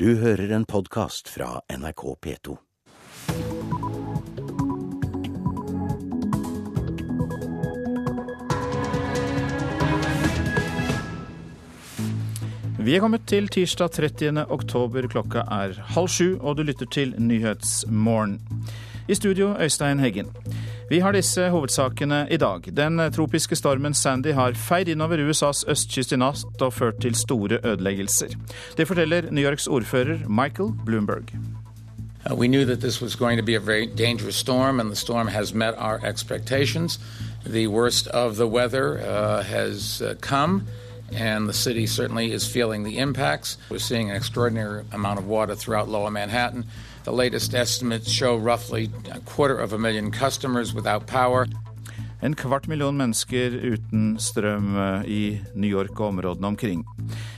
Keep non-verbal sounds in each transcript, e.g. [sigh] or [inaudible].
Du hører en podkast fra NRK P2. Vi er kommet til tirsdag 30. oktober. Klokka er halv sju, og du lytter til Nyhetsmorgen. I studio Øystein Heggen. Vi har disse hovedsakene i dag. Den tropiske stormen Sandy har feid innover USAs østkyst i natt og ført til store ødeleggelser. Det forteller New Yorks ordfører Michael Bloomberg. Uh, we knew that this was going to be a storm, and the storm has met our expectations. The worst of the weather uh, has uh, come, and the city certainly is feeling the impacts. We're seeing an extraordinary amount of water throughout lower Manhattan. The latest estimates show roughly a quarter of a million customers without power. En kvart million mennesker uten strøm eh, i New York og områdene omkring.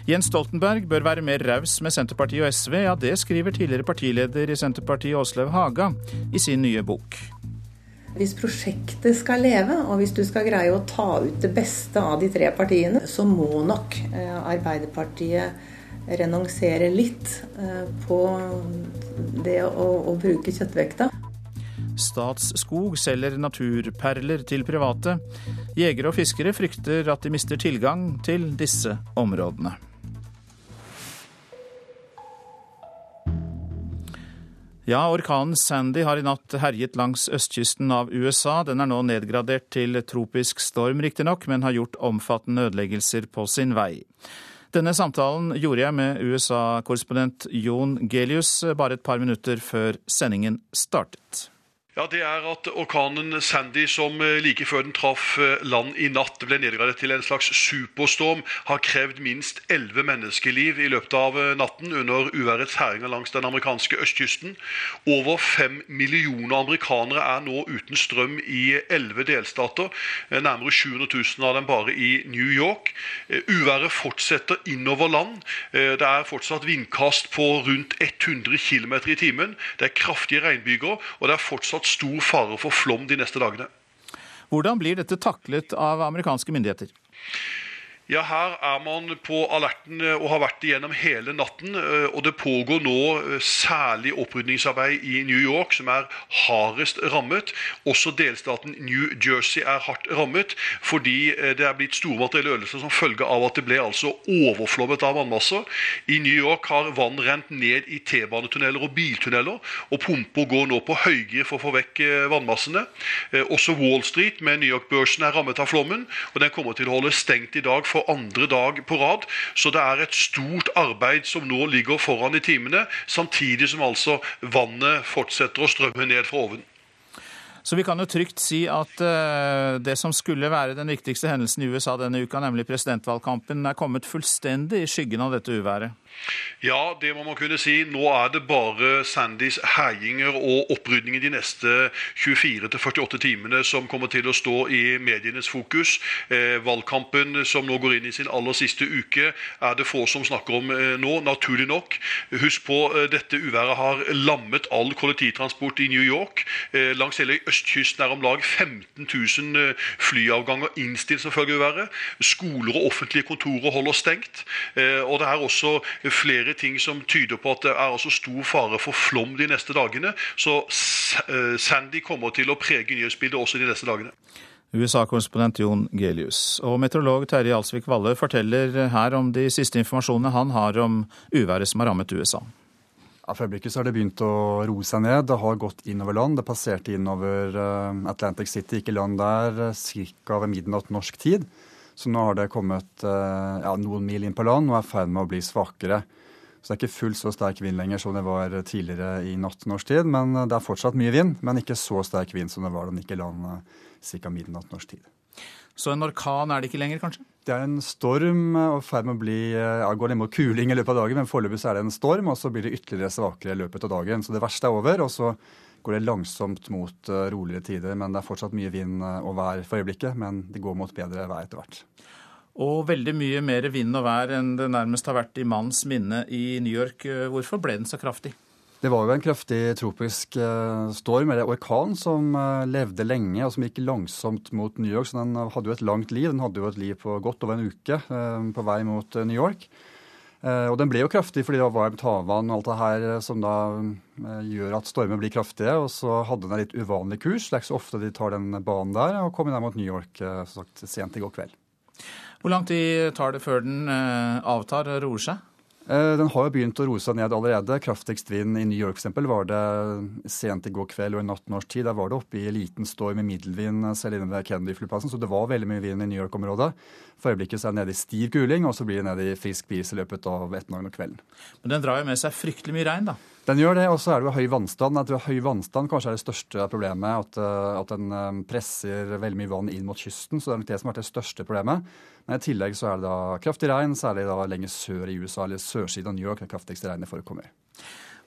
Jens Stoltenberg bør være mer raus med Senterpartiet og SV. Ja, det skriver tidligere partileder i Senterpartiet Åslaug Haga i sin nye bok. Hvis prosjektet skal leve, og hvis du skal greie å ta ut det beste av de tre partiene, så må nok eh, Arbeiderpartiet renonsere litt eh, på det å, å bruke kjøttvekta. Statsskog selger naturperler til private. Jegere og fiskere frykter at de mister tilgang til disse områdene. Ja, orkanen Sandy har i natt herjet langs østkysten av USA. Den er nå nedgradert til tropisk storm, riktignok, men har gjort omfattende ødeleggelser på sin vei. Denne samtalen gjorde jeg med USA-korrespondent Jon Gelius bare et par minutter før sendingen startet. Ja, Det er at orkanen Sandy, som eh, like før den traff eh, land i natt, ble nedgradert til en slags superstorm, har krevd minst elleve menneskeliv i løpet av eh, natten under uværets herjinger langs den amerikanske østkysten. Over fem millioner amerikanere er nå uten strøm i elleve delstater. Nærmere 700 000 av dem bare i New York. Uværet fortsetter innover land. Det er fortsatt vindkast på rundt 100 km i timen. Det er kraftige regnbyger, og det er fortsatt stor fare for flom de neste dagene. Hvordan blir dette taklet av amerikanske myndigheter? Ja, Her er man på alerten eh, og har vært det gjennom hele natten. Eh, og Det pågår nå eh, særlig opprydningsarbeid i New York, som er hardest rammet. Også delstaten New Jersey er hardt rammet, fordi det er blitt store materielle ødelser som følge av at det ble altså overflommet av vannmasser. I New York har vann rent ned i T-banetunneler og biltunneler, og pumper går nå på høygir for å få vekk vannmassene. Også Wall Street med New York-børsen er rammet av flommen, og den kommer til å holde stengt i dag for for andre dag på rad. Så det er et stort arbeid som nå ligger foran i timene, samtidig som altså vannet fortsetter å strømme ned fra oven. Så vi kan jo trygt si at uh, det som skulle være den viktigste hendelsen i USA denne uka, nemlig presidentvalgkampen, er kommet fullstendig i skyggen av dette uværet? Ja, det må man kunne si. Nå er det bare Sandys herjinger og opprydninger de neste 24-48 timene som kommer til å stå i medienes fokus. Eh, valgkampen som nå går inn i sin aller siste uke, er det få som snakker om eh, nå, naturlig nok. Husk på eh, dette uværet har lammet all kollektivtransport i New York. Eh, langs hele østkysten er om lag 15 000 eh, flyavganger innstilt som følge av uværet. Skoler og offentlige kontorer holder stengt. Eh, og det er også flere ting som tyder på at det er altså stor fare for flom de neste dagene. Så eh, Sandy kommer til å prege nyhetsbildet også de neste dagene. USA-korrespondent Jon Gelius. Og meteorolog Terje Alsvik Valle forteller her om de siste informasjonene han har om uværet som har rammet USA. Ja, For øyeblikket så har det begynt å roe seg ned. Det har gått innover land. Det passerte innover eh, Atlantic City, ikke land der, eh, ca. ved midnatt norsk tid. Så nå har det kommet eh, ja, noen mil inn på land og er i ferd med å bli svakere. Så det er ikke fullt så sterk vind lenger som det var tidligere i natt norsk tid. Men det er fortsatt mye vind, men ikke så sterk vind som det var da den gikk i land eh, ca. midnatt norsk tid. Så en orkan er det ikke lenger, kanskje? Det er en storm og ferd med å bli ja, går ned mot kuling i løpet av dagen, men foreløpig er det en storm, og så blir det ytterligere svakere i løpet av dagen. Så det verste er over. og så går det langsomt mot uh, roligere tider. Men det er fortsatt mye vind uh, og vær for øyeblikket, men det går mot bedre vær etter hvert. Og veldig mye mer vind og vær enn det nærmest har vært i manns minne i New York. Hvorfor ble den så kraftig? Det var jo en kraftig tropisk storm, eller orkan, som levde lenge og som gikk langsomt mot New York. Så den hadde jo et langt liv. Den hadde jo et liv på godt over en uke på vei mot New York. Og den ble jo kraftig fordi det var varmt havvann og alt det her som da gjør at stormer blir kraftige. Og så hadde den en litt uvanlig kurs. Det er ikke så ofte de tar den banen der. Og kom ned mot New York sagt, sent i går kveld. Hvor lang tid tar det før den avtar og roer seg? Eh, den har jo begynt å roe seg ned allerede. Kraftigst vind i New York eksempel, var det sent i går kveld og i natt norsk tid. Der var det oppe i liten storm i middelvind selv inne ved Kennedy-flyplassen, så det var veldig mye vind i New York-området. For øyeblikket så er det nede i stiv kuling, og så blir det nede i frisk bris i løpet av ettermiddagen og kvelden. Men den drar jo med seg fryktelig mye regn, da? Den gjør det, og så er det jo høy vannstand. Jeg tror høy vannstand kanskje er det største problemet. At, eh, at den eh, presser veldig mye vann inn mot kysten. Så det er nok det som har vært det største problemet. Men i tillegg så er det da kraftig regn, særlig da lenger sør i USA, eller sørsiden av New York, det kraftigste regnet forekommer.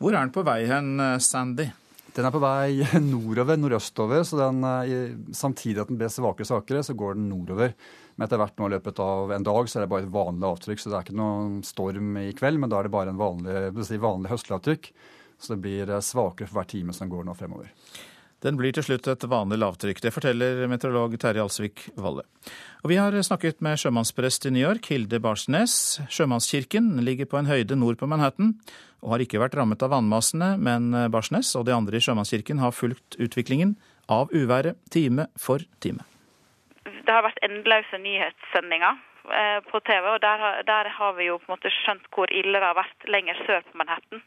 Hvor er den på vei hen, eh, Sandy? Den er på vei [laughs] nordover, nordøstover. så den, Samtidig at den blir svakere og svakere, så går den nordover. Men etter hvert nå i løpet av en dag så er det bare et vanlig avtrykk. Så det er ikke noen storm i kveld, men da er det bare en vanlig, si, vanlig høstlavtrykk. Så det blir svakere for hver time som går nå fremover. Den blir til slutt et vanlig lavtrykk. Det forteller meteorolog Terje Alsvik Valle. Og vi har snakket med sjømannsprest i New York, Hilde Barsnes. Sjømannskirken ligger på en høyde nord på Manhattan og har ikke vært rammet av vannmassene, men Barsnes og de andre i Sjømannskirken har fulgt utviklingen av uværet time for time. Det har vært endeløse nyhetssendinger eh, på TV, og der, der, har vi jo på en måte skjønt hvor ille det har vært lenger sør på Manhattan.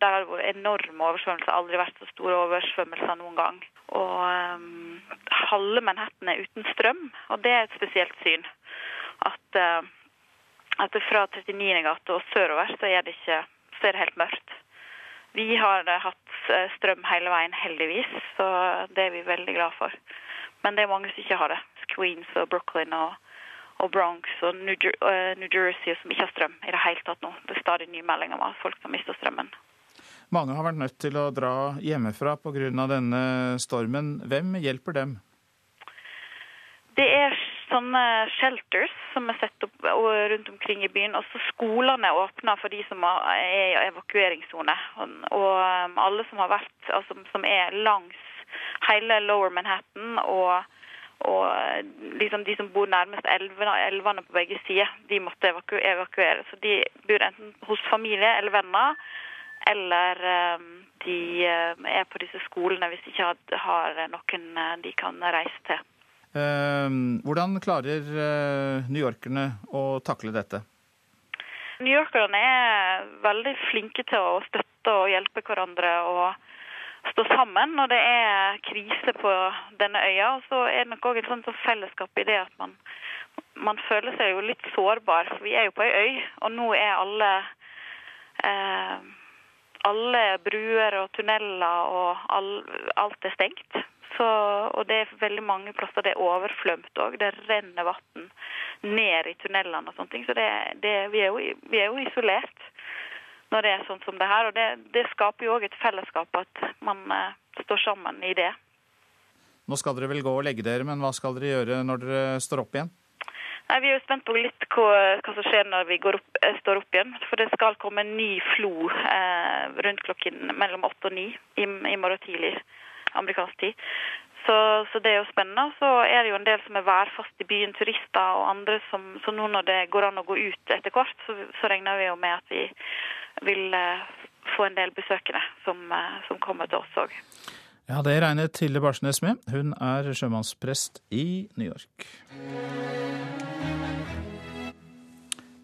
Der har det vært enorme oversvømmelser, aldri vært så store oversvømmelser noen gang. Og um, halve Manhattan er uten strøm, og det er et spesielt syn. At, uh, at fra 39. gate og sørover så er det ikke så er det helt mørkt. Vi har uh, hatt uh, strøm hele veien, heldigvis, så det er vi veldig glad for. Men det er mange som ikke har det. Queens og Brooklyn og, og Bronx og New, uh, New, Jersey som ikke har strøm i det hele tatt nå. Det er stadig nye meldinger om at folk har mista strømmen. Mange har vært nødt til å dra hjemmefra pga. denne stormen. Hvem hjelper dem? Det er sånne shelters som er satt opp rundt omkring i byen. Også skolene åpner for de som er i evakueringssone. Og um, alle som har vært, altså, som er langs hele Lower Manhattan og, og liksom de som bor nærmest elvene, elvene på begge sider, de måtte evakuere. Så de bor enten hos familie eller venner eller ehm, de ehm, er på disse skolene hvis de ikke har noen eh, de kan reise til. Hvordan klarer eh, newyorkerne å takle dette? Newyorkerne er veldig flinke til å støtte og hjelpe hverandre og stå sammen når det er krise på denne øya. Og så er det nok òg et sånt fellesskap i det at man, man, føler seg jo litt sårbar. For vi er jo på ei øy, og nå er alle eh, alle bruer og tunneler og all, alt er stengt. Så, og det er veldig mange plasser det er overflømt òg. Det renner vann ned i tunnelene og sånne ting. Så det, det, vi, er jo, vi, er jo, isolert når det er sånn som det her. Og det, det skaper jo òg et fellesskap at man uh, står sammen i det. Nå skal dere vel gå og legge dere, men hva skal dere gjøre når dere står opp igjen? Nei, Vi er jo spent på litt hva, hva som skjer når vi opp, eh, står opp igjen. For det skal komme en ny flo eh, rundt klokken mellom åtte og ni i, i morgen tidlig amerikansk tid. Så, så, det er jo spennende. Så er det jo en del som er værfast i byen, turister og andre som Så nå når det går an å gå ut etter hvert, så, så regner vi jo med at vi vil eh, få en del besøkende som, eh, som kommer til oss òg. Ja, det regnet Tilde Barsnes med. Hun er sjømannsprest i New York.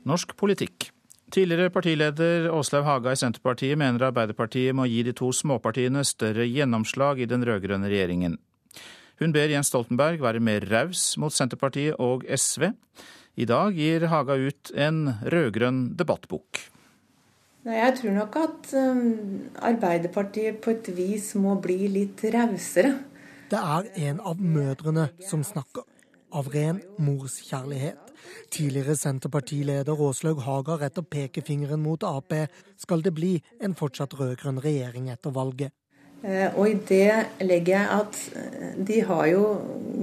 Norsk politikk. Tidligere partileder Åslaug Haga i Senterpartiet mener Arbeiderpartiet må gi de to småpartiene større gjennomslag i den rød-grønne regjeringen. Hun ber Jens Stoltenberg være mer raus mot Senterpartiet og SV. I dag gir Haga ut en rød-grønn debattbok. Jeg tror nok at um, Arbeiderpartiet på et vis må bli litt rausere. Det er en av mødrene som snakker, av ren morskjærlighet. Tidligere Senterpartileder Åslaug Haga retter pekefingeren mot Ap. Skal det bli en fortsatt rød-grønn regjering etter valget? Eh, og i det legger jeg at eh, de har jo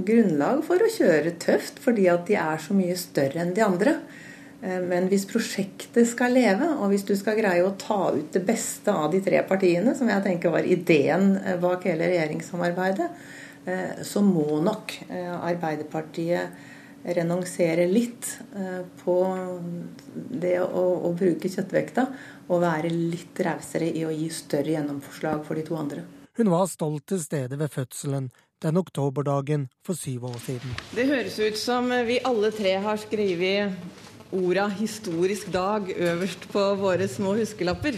grunnlag for å kjøre tøft, fordi at de er så mye større enn de andre. Eh, men hvis prosjektet skal leve, og hvis du skal greie å ta ut det beste av de tre partiene, som jeg tenker var ideen bak hele regjeringssamarbeidet, så må nok Arbeiderpartiet renonsere litt eh, på det å, å bruke kjøttvekta, og være litt rausere i å gi større gjennomforslag for de to andre. Hun var stolt til stede ved fødselen den oktoberdagen for syv år siden. Det høres ut som vi alle tre har skrevet orda 'historisk dag' øverst på våre små huskelapper.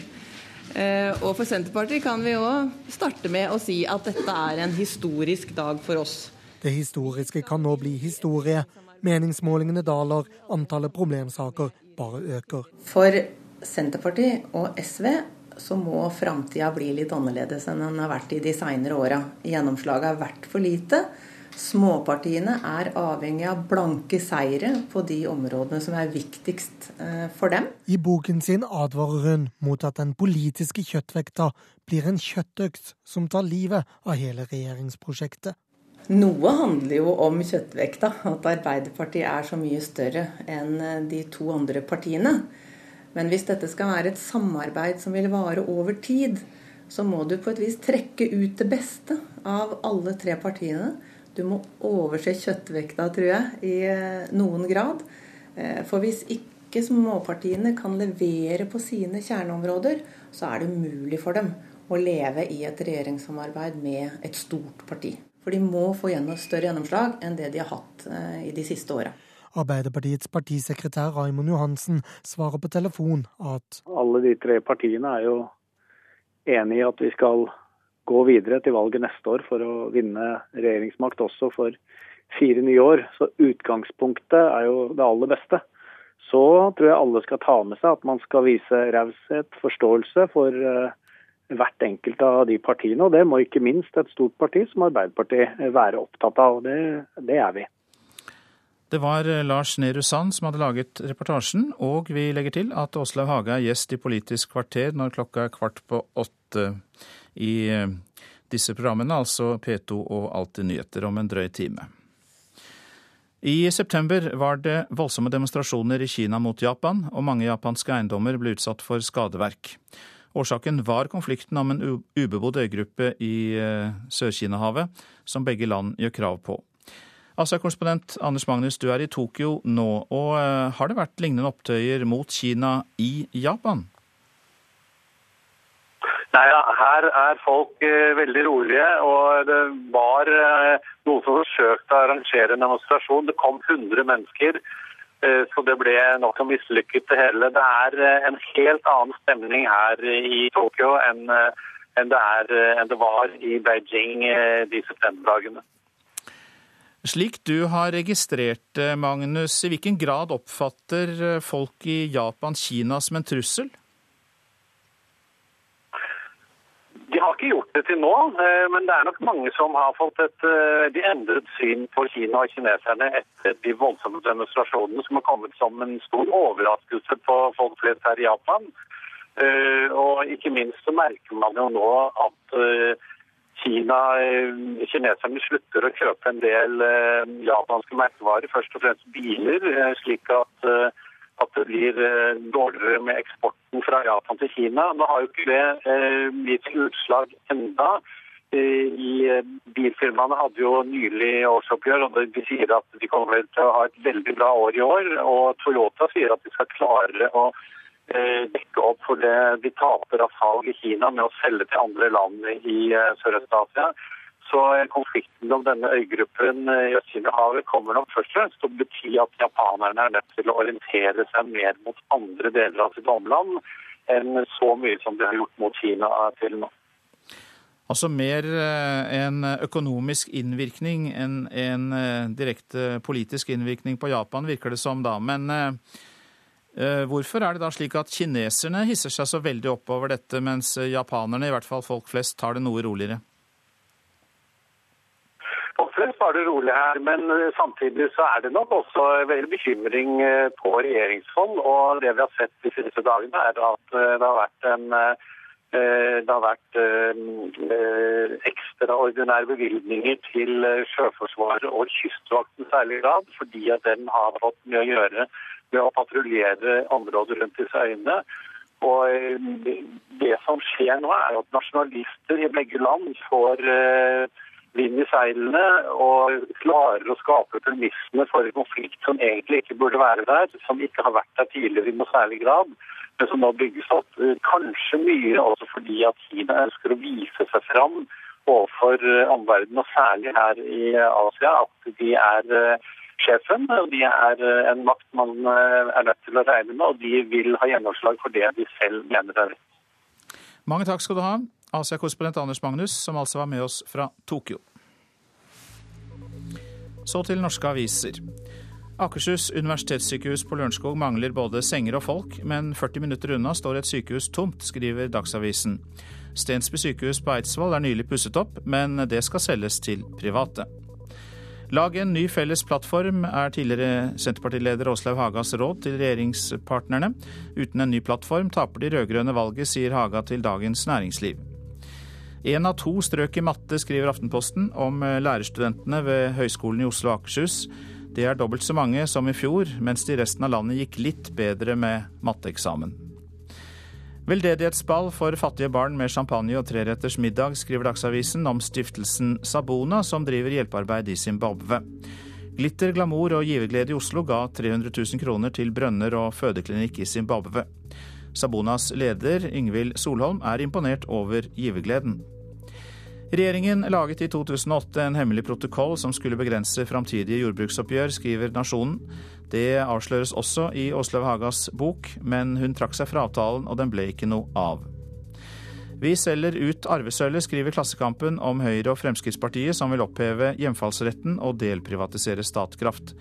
Eh, og for Senterpartiet kan vi òg starte med å si at dette er en historisk dag for oss. Det historiske kan nå bli historie. Meningsmålingene daler, antallet problemsaker bare øker. For Senterpartiet og SV så må framtida bli litt annerledes enn den har vært i de seinere åra. Gjennomslaget har vært for lite. Småpartiene er avhengig av blanke seire på de områdene som er viktigst eh, for dem. I boken sin advarer hun mot at den politiske kjøttvekta blir en kjøttøks som tar livet av hele regjeringsprosjektet. Noe handler jo om kjøttvekta, at Arbeiderpartiet er så mye større enn eh, de to andre partiene. Men hvis dette skal være et samarbeid som vil vare over tid, så må du på et vis trekke ut det beste av alle tre partiene. Du må overse kjøttvekta, tror jeg, i eh, noen grad. Eh, for hvis ikke småpartiene kan levere på sine kjerneområder, så er det umulig for dem å leve i et regjeringssamarbeid med et stort parti. For de må få gjennom større gjennomslag enn det de har hatt eh, i de siste åra. Arbeiderpartiets partisekretær Raimond Johansen svarer på telefon at Alle de tre partiene er jo enig i at vi skal gå videre til valget neste år for å vinne regjeringsmakt også for fire nye år. Så utgangspunktet er jo det aller beste. Så tror jeg alle skal ta med seg at man skal vise raushet, forståelse for uh, hvert enkelt av de partiene. Og det må ikke minst et stort parti som Arbeiderpartiet være opptatt av. og det, det er vi. Det var eh, Lars Nehru Sand som hadde laget reportasjen, og vi legger til at Åslaug Haga er gjest i Politisk kvarter når klokka er kvart på åtte i eh, disse programmene, altså P2 og Alltid nyheter om en drøy time. I september var det voldsomme demonstrasjoner i Kina mot Japan, og mange japanske eiendommer ble utsatt for skadeverk. Årsaken var konflikten om en ubebodd øygruppe i eh, Sør-Kina-havet, som begge land gjør krav på. Asia-korrespondent Anders Magnus, du er i Tokyo nå. og uh, Har det vært lignende opptøyer mot Kina i Japan? Nei, ja, Her er folk eh, veldig rolige. og Det var eh, noen som forsøkte å arrangere en demonstrasjon. Det kom 100 mennesker. Eh, så det ble nokså mislykket det hele. Det er eh, en helt annen stemning her i Tokyo enn, eh, enn, det, er, enn det, var i Beijing de septemberdagene. Slik du har registrert Magnus, i hvilken grad oppfatter folk i Japan Kina som en trussel? De har ikke gjort det til nå, eh, men det er nok mange som har fått et eh, endret syn på Kina og kineserne etter de voldsomme demonstrasjonene som har kommet som en stor overraskelse på folk flest her i Japan. Eh, og ikke minst så merker man jo nå at Kina, kineserne slutter å kjøpe en del japanske merkevarer, først og fremst biler, slik at at det blir eh, dårligere med eksporten fra Japan til Kina. Nå har jo ikke det blitt gitt utslag enda. Eh, I Bilfirmaene hadde jo nylig årsoppgjør, og de sier at de kommer til å ha et veldig bra år i år. Og Toyota sier at de skal klare å dekke opp for det de taper av salg i Kina med å selge til andre land i Sørøst-Asia. Så konflikten om denne øygruppen i Øst-Kina-havet kommer nok først og fremst til å bety at japanerne er nødt til å orientere seg mer mot andre deler av sitt omland enn så mye som de har gjort mot Kina til nå. Altså mer eh, en økonomisk innvirkning enn en eh, direkte politisk innvirkning på Japan, virker det som da. Men hvorfor er det da slik at kineserne hisser seg så veldig opp over dette, mens japanerne, i hvert fall folk flest, tar det noe roligere? Det rolig her, men eh, samtidig så er det nok også veldig bekymring eh, på regjeringshold. Og det vi har sett de siste dagene, er at eh, det har vært en det har vært ekstraordinære bevilgninger til Sjøforsvaret og Kystvakten særlig grad, fordi at den har fått mye å gjøre med å patruljere områder rundt disse øyene. Og Det som skjer nå, er at nasjonalister i begge land får vind i seilene og klarer å skape premissene for en konflikt som egentlig ikke burde være der, som ikke har vært der tidligere i noe særlig grad, men som nå bygges opp. Kanskje mye også fordi at Kina ønsker å vise seg fram overfor omverdenen, og særlig her i Asia, at de er sjefen. og De er en makt man er nødt til å regne med, og de vil ha gjennomslag for det de selv mener er rett. Mange takk skal du ha, Asia-korrespondent Anders Magnus, som altså var med oss fra Tokyo. Så til norske aviser. Akershus universitetssykehus på Lørenskog mangler både senger og folk, men 40 minutter unna står et sykehus tomt, skriver Dagsavisen. Stensby sykehus på Eidsvoll er nylig pusset opp, men det skal selges til private. Lag en ny felles plattform, er tidligere Senterpartileder Åslaug Hagas råd til regjeringspartnerne. Uten en ny plattform taper de rød-grønne valget, sier Haga til Dagens Næringsliv. Én av to strøk i matte, skriver Aftenposten om lærerstudentene ved Høgskolen i Oslo og Akershus. Det er dobbelt så mange som i fjor, mens det i resten av landet gikk litt bedre med matteeksamen. Veldedighetsball for fattige barn med champagne og treretters middag, skriver Dagsavisen om stiftelsen Sabona, som driver hjelpearbeid i Zimbabwe. Glitter, glamour og giverglede i Oslo ga 300 000 kroner til brønner og fødeklinikk i Zimbabwe. Sabonas leder, Ingvild Solholm, er imponert over givergleden. Regjeringen laget i 2008 en hemmelig protokoll som skulle begrense framtidige jordbruksoppgjør, skriver Nasjonen. Det avsløres også i Åslaug Hagas bok, men hun trakk seg fra avtalen, og den ble ikke noe av. Vi selger ut arvesølvet, skriver Klassekampen om Høyre og Fremskrittspartiet, som vil oppheve hjemfallsretten og delprivatisere Statkraft.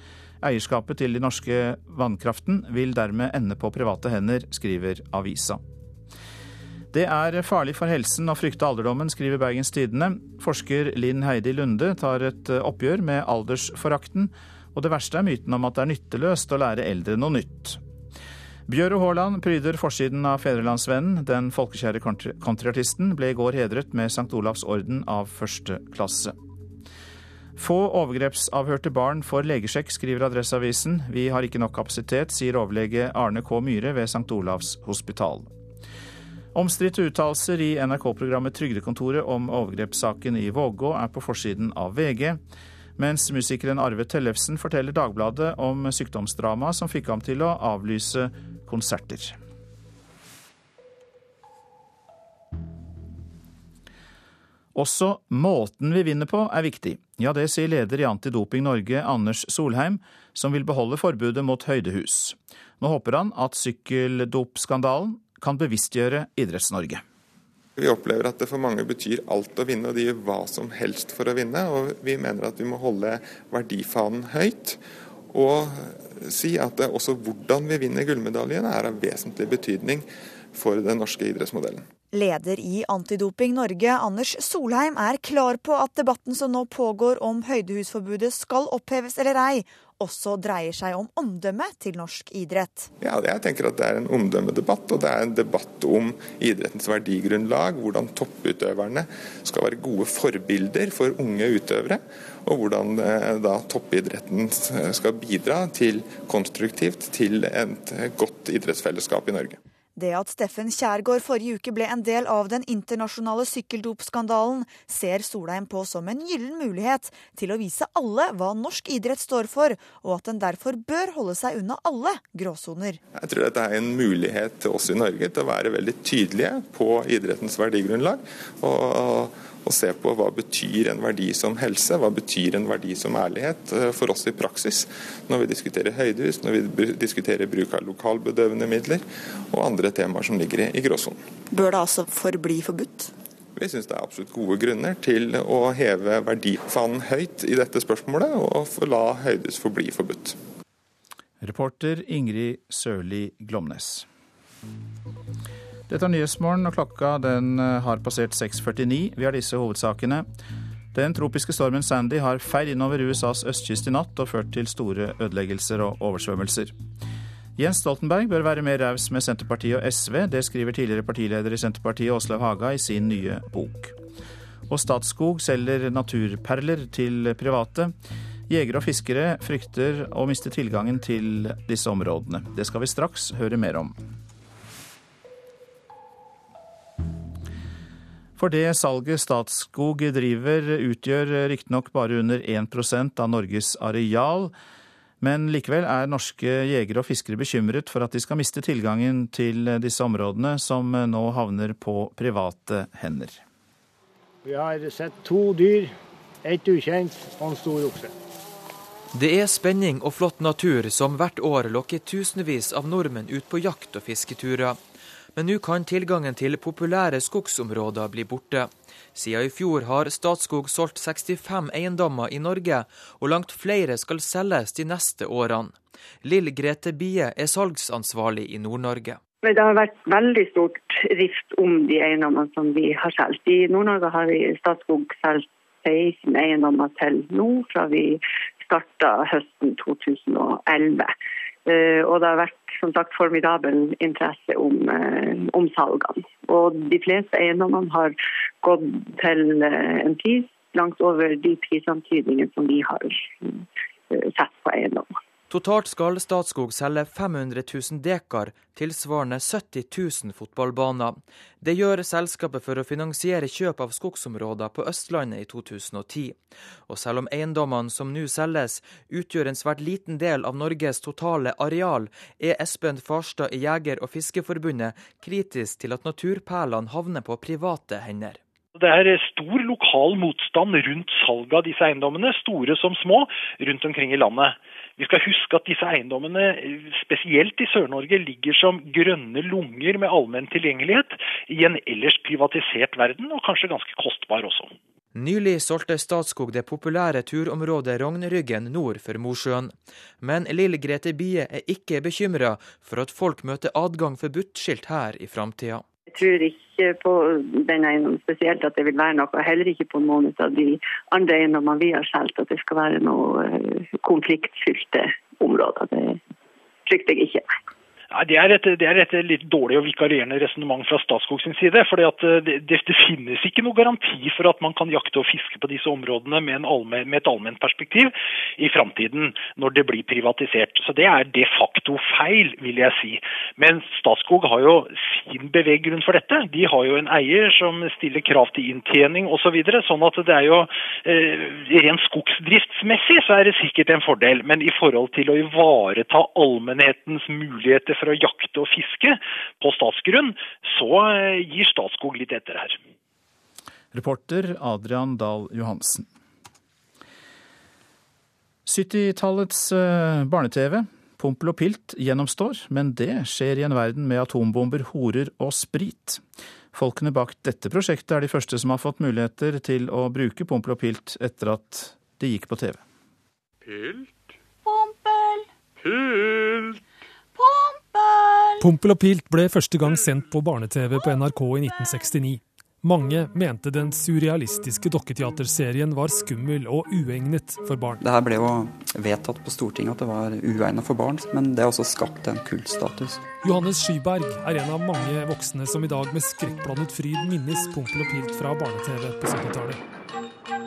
Eierskapet til de norske vannkraften vil dermed ende på private hender, skriver avisa. Det er farlig for helsen å frykte alderdommen, skriver Bergens Tidende. Forsker Linn Heidi Lunde tar et oppgjør med aldersforakten, og det verste er myten om at det er nytteløst å lære eldre noe nytt. Bjøro Haaland pryder forsiden av Fedrelandsvennen. Den folkekjære countryartisten ble i går hedret med St. Olavs orden av første klasse. Få overgrepsavhørte barn får legesjekk, skriver Adresseavisen. Vi har ikke nok kapasitet, sier overlege Arne K. Myhre ved St. Olavs hospital. Omstridte uttalelser i NRK-programmet Trygdekontoret om overgrepssaken i Vågå er på forsiden av VG, mens musikeren Arve Tellefsen forteller Dagbladet om sykdomsdrama som fikk ham til å avlyse konserter. Også måten vi vinner på er viktig. Ja, det sier leder i Antidoping Norge, Anders Solheim, som vil beholde forbudet mot høydehus. Nå håper han at sykkeldopskandalen kan bevisstgjøre Idretts-Norge. Vi opplever at det for mange betyr alt å vinne, og de gjør hva som helst for å vinne. Og vi mener at vi må holde verdifanen høyt. Og si at også hvordan vi vinner gullmedaljen er av vesentlig betydning for den norske idrettsmodellen. Leder i Antidoping Norge, Anders Solheim, er klar på at debatten som nå pågår om høydehusforbudet skal oppheves eller ei, også dreier seg om omdømmet til norsk idrett. Ja, Jeg tenker at det er en omdømmedebatt, og det er en debatt om idrettens verdigrunnlag. Hvordan topputøverne skal være gode forbilder for unge utøvere. Og hvordan eh, da toppidretten skal bidra til konstruktivt til et godt idrettsfellesskap i Norge. Det at Steffen Kjærgaard forrige uke ble en del av den internasjonale sykkeldopskandalen, ser Solheim på som en gyllen mulighet til å vise alle hva norsk idrett står for, og at den derfor bør holde seg unna alle gråsoner. Jeg tror dette er en mulighet til oss i Norge til å være veldig tydelige på idrettens verdigrunnlag. og og se på hva betyr en verdi som helse, hva betyr en verdi som ærlighet eh, for oss i praksis når vi diskuterer høydehus, når vi diskuterer bruk av lokalbedøvende midler og andre temaer som ligger i gråsonen. Bør det altså forbli forbudt? Vi syns det er absolutt gode grunner til å heve verdifanen høyt i dette spørsmålet, og la høydehus forbli forbudt. Reporter Ingrid Sørli Glomnes. Dette er Nyhetsmorgen, og klokka den eh, har passert 6.49. Vi har disse hovedsakene. Den tropiske stormen Sandy har feid innover USAs østkyst i natt og ført til store ødeleggelser og oversvømmelser. Jens Stoltenberg bør være mer raus med Senterpartiet og SV. Det skriver tidligere partileder i Senterpartiet Åslaug Haga i sin nye bok. Og Statskog selger naturperler til private. Jegere og fiskere frykter å miste tilgangen til disse områdene. Det skal vi straks høre mer om. For det salget Statskog driver utgjør riktignok bare under 1% av Norges areal. Men likevel er norske jegere og fiskere bekymret for at de skal miste tilgangen til disse områdene, som nå havner på private hender. Vi har sett to dyr, ett ukjent og en stor okse. Det er spenning og flott natur som hvert år lokker tusenvis av nordmenn ut på jakt- og fisketurer. Men nå kan tilgangen til populære skogsområder bli borte. Siden i fjor har Statskog solgt 65 eiendommer i Norge, og langt flere skal selges de neste årene. Lill Grete Bie er salgsansvarlig i Nord-Norge. Det har vært veldig stort rift om de eiendommene som vi har solgt. I Nord-Norge har vi Statskog solgt 16 eiendommer til nå, fra vi starta høsten 2011. Eh, og det har vært som sagt formidabel interesse om, eh, om salgene. Og de fleste eiendommene har gått til eh, en pris langt over de prisantydningene som vi har sett på eiendommer. Totalt skal Statskog selge 500 000 dekar, tilsvarende 70 000 fotballbaner. Det gjør selskapet for å finansiere kjøp av skogsområder på Østlandet i 2010. Og selv om eiendommene som nå selges utgjør en svært liten del av Norges totale areal, er Espen Farstad i Jeger- og Fiskerforbundet kritisk til at naturperlene havner på private hender. Det er stor lokal motstand rundt salget av disse eiendommene, store som små, rundt omkring i landet. Vi skal huske at disse eiendommene, spesielt i Sør-Norge, ligger som grønne lunger med allmenn tilgjengelighet i en ellers privatisert verden, og kanskje ganske kostbar også. Nylig solgte Statskog det populære turområdet Rognryggen nord for Mosjøen. Men Lill Grete Bie er ikke bekymra for at folk møter adgang forbudt-skilt her i framtida. Jeg tror ikke på den eiendommen spesielt at det vil være noe, heller ikke på noen av de andre eiendommene vi har solgt, at det skal være noe eh, konfliktfylte områder. Det frykter jeg ikke. Nei, det, er et, det er et litt dårlig og vikarierende resonnement fra Statskog sin side. for det, det, det, finnes ikke noe garanti for at man kan jakte og fiske på disse områdene med, allmen, med et allment perspektiv i framtiden, når det blir privatisert. Så Det er de facto feil, vil jeg si. Men Statskog har jo sin beveggrunn for dette. De har jo en eier som stiller krav til inntjening osv. Så videre, sånn at det er jo eh, rent skogsdriftsmessig så er det sikkert en fordel. Men i forhold til å ivareta allmennhetens muligheter for å jakte og fiske på statsgrunn, så eh, gir Statskog litt etter her. Reporter Adrian Dahl Johansen. 70-tallets eh, barne-TV, Pompel og Pilt, gjennomstår, men det skjer i en verden med atombomber, horer og sprit. Folkene bak dette prosjektet er de første som har fått muligheter til å bruke Pompel og Pilt etter at de gikk på TV. Pilt? Pompel? Pilt? Pompel og Pilt ble første gang sendt på barne-TV på NRK i 1969. Mange mente den surrealistiske dokketeaterserien var skummel og uegnet for barn. Det her ble jo vedtatt på Stortinget at det var uegnet for barn, men det har også skapt en kultstatus. Johannes Skyberg er en av mange voksne som i dag med skrekkblandet fryd minnes Pompel og Pilt fra barne-TV på 70-tallet.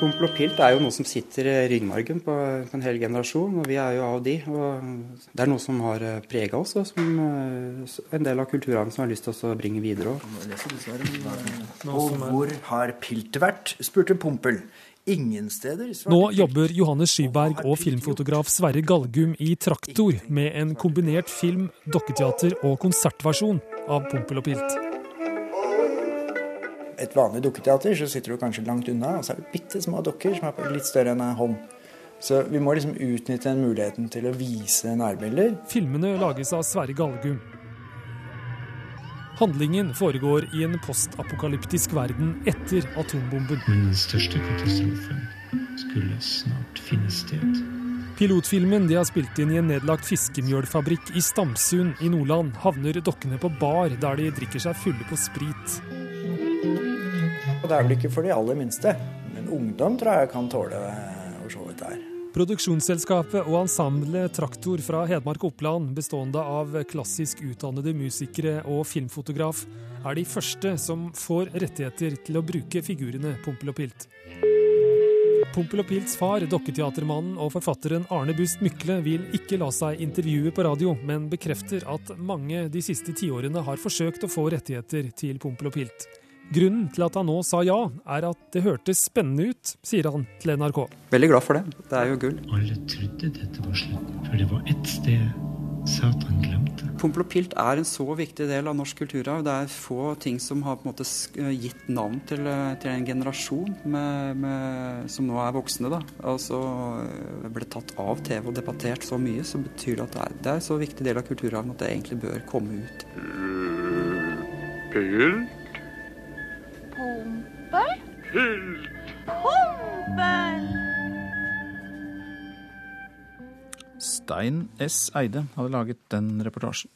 Pompel og pilt er jo noe som sitter i ryggmargen på, på, en hel generasjon, og vi er jo av de. og Det er noe som har eh, prega oss, og som eh, en del av kulturarven som har lyst til å bringe videre. Og hvor har pilt vært, spurte Pompel. Ingen steder. Nå jobber Johannes Skyberg og filmfotograf Sverre Galgum i Traktor med en kombinert film-, dokketeater- og konsertversjon av Pompel og Pilt et vanlig dukketeater så sitter du kanskje langt unna, og så er det bitte små dukker som er litt større enn en hånd. Så vi må liksom utnytte den muligheten til å vise nærbilder. Filmene lages av Sverre Galgum. Handlingen foregår i en postapokalyptisk verden etter atombomben. Men den største katastrofen skulle snart finne sted. Pilotfilmen de har spilt inn i en nedlagt fiskemjølfabrikk i Stamsund i Nordland, havner dokkene på bar der de drikker seg fulle på sprit. Det er vel ikke for de aller minste, men ungdom tror jeg kan tåle å se dette her. Produksjonsselskapet og ensemblet Traktor fra Hedmark og Oppland, bestående av klassisk utdannede musikere og filmfotograf, er de første som får rettigheter til å bruke figurene Pompel og Pilt. Pompel og Pilts far, dokketeatermannen og forfatteren Arne Bust Mykle, vil ikke la seg intervjue på radio, men bekrefter at mange de siste tiårene har forsøkt å få rettigheter til Pompel og Pilt. Grunnen til at han nå sa ja, er at det hørtes spennende ut, sier han til NRK. Veldig glad for det. Det er jo gull. Alle trodde dette var slutten, for det var ett sted Satan glemte. Pompel og pilt er en så viktig del av norsk kulturarv. Det er få ting som har på en måte gitt navn til, til en generasjon med, med, som nå er voksne. da. Altså ble tatt av TV og debattert så mye, så betyr det at det er, det er en så viktig del av kulturarven at det egentlig bør komme ut. Pilt? Pompel? Pilt? Pompel! Stein S. Eide hadde laget den reportasjen.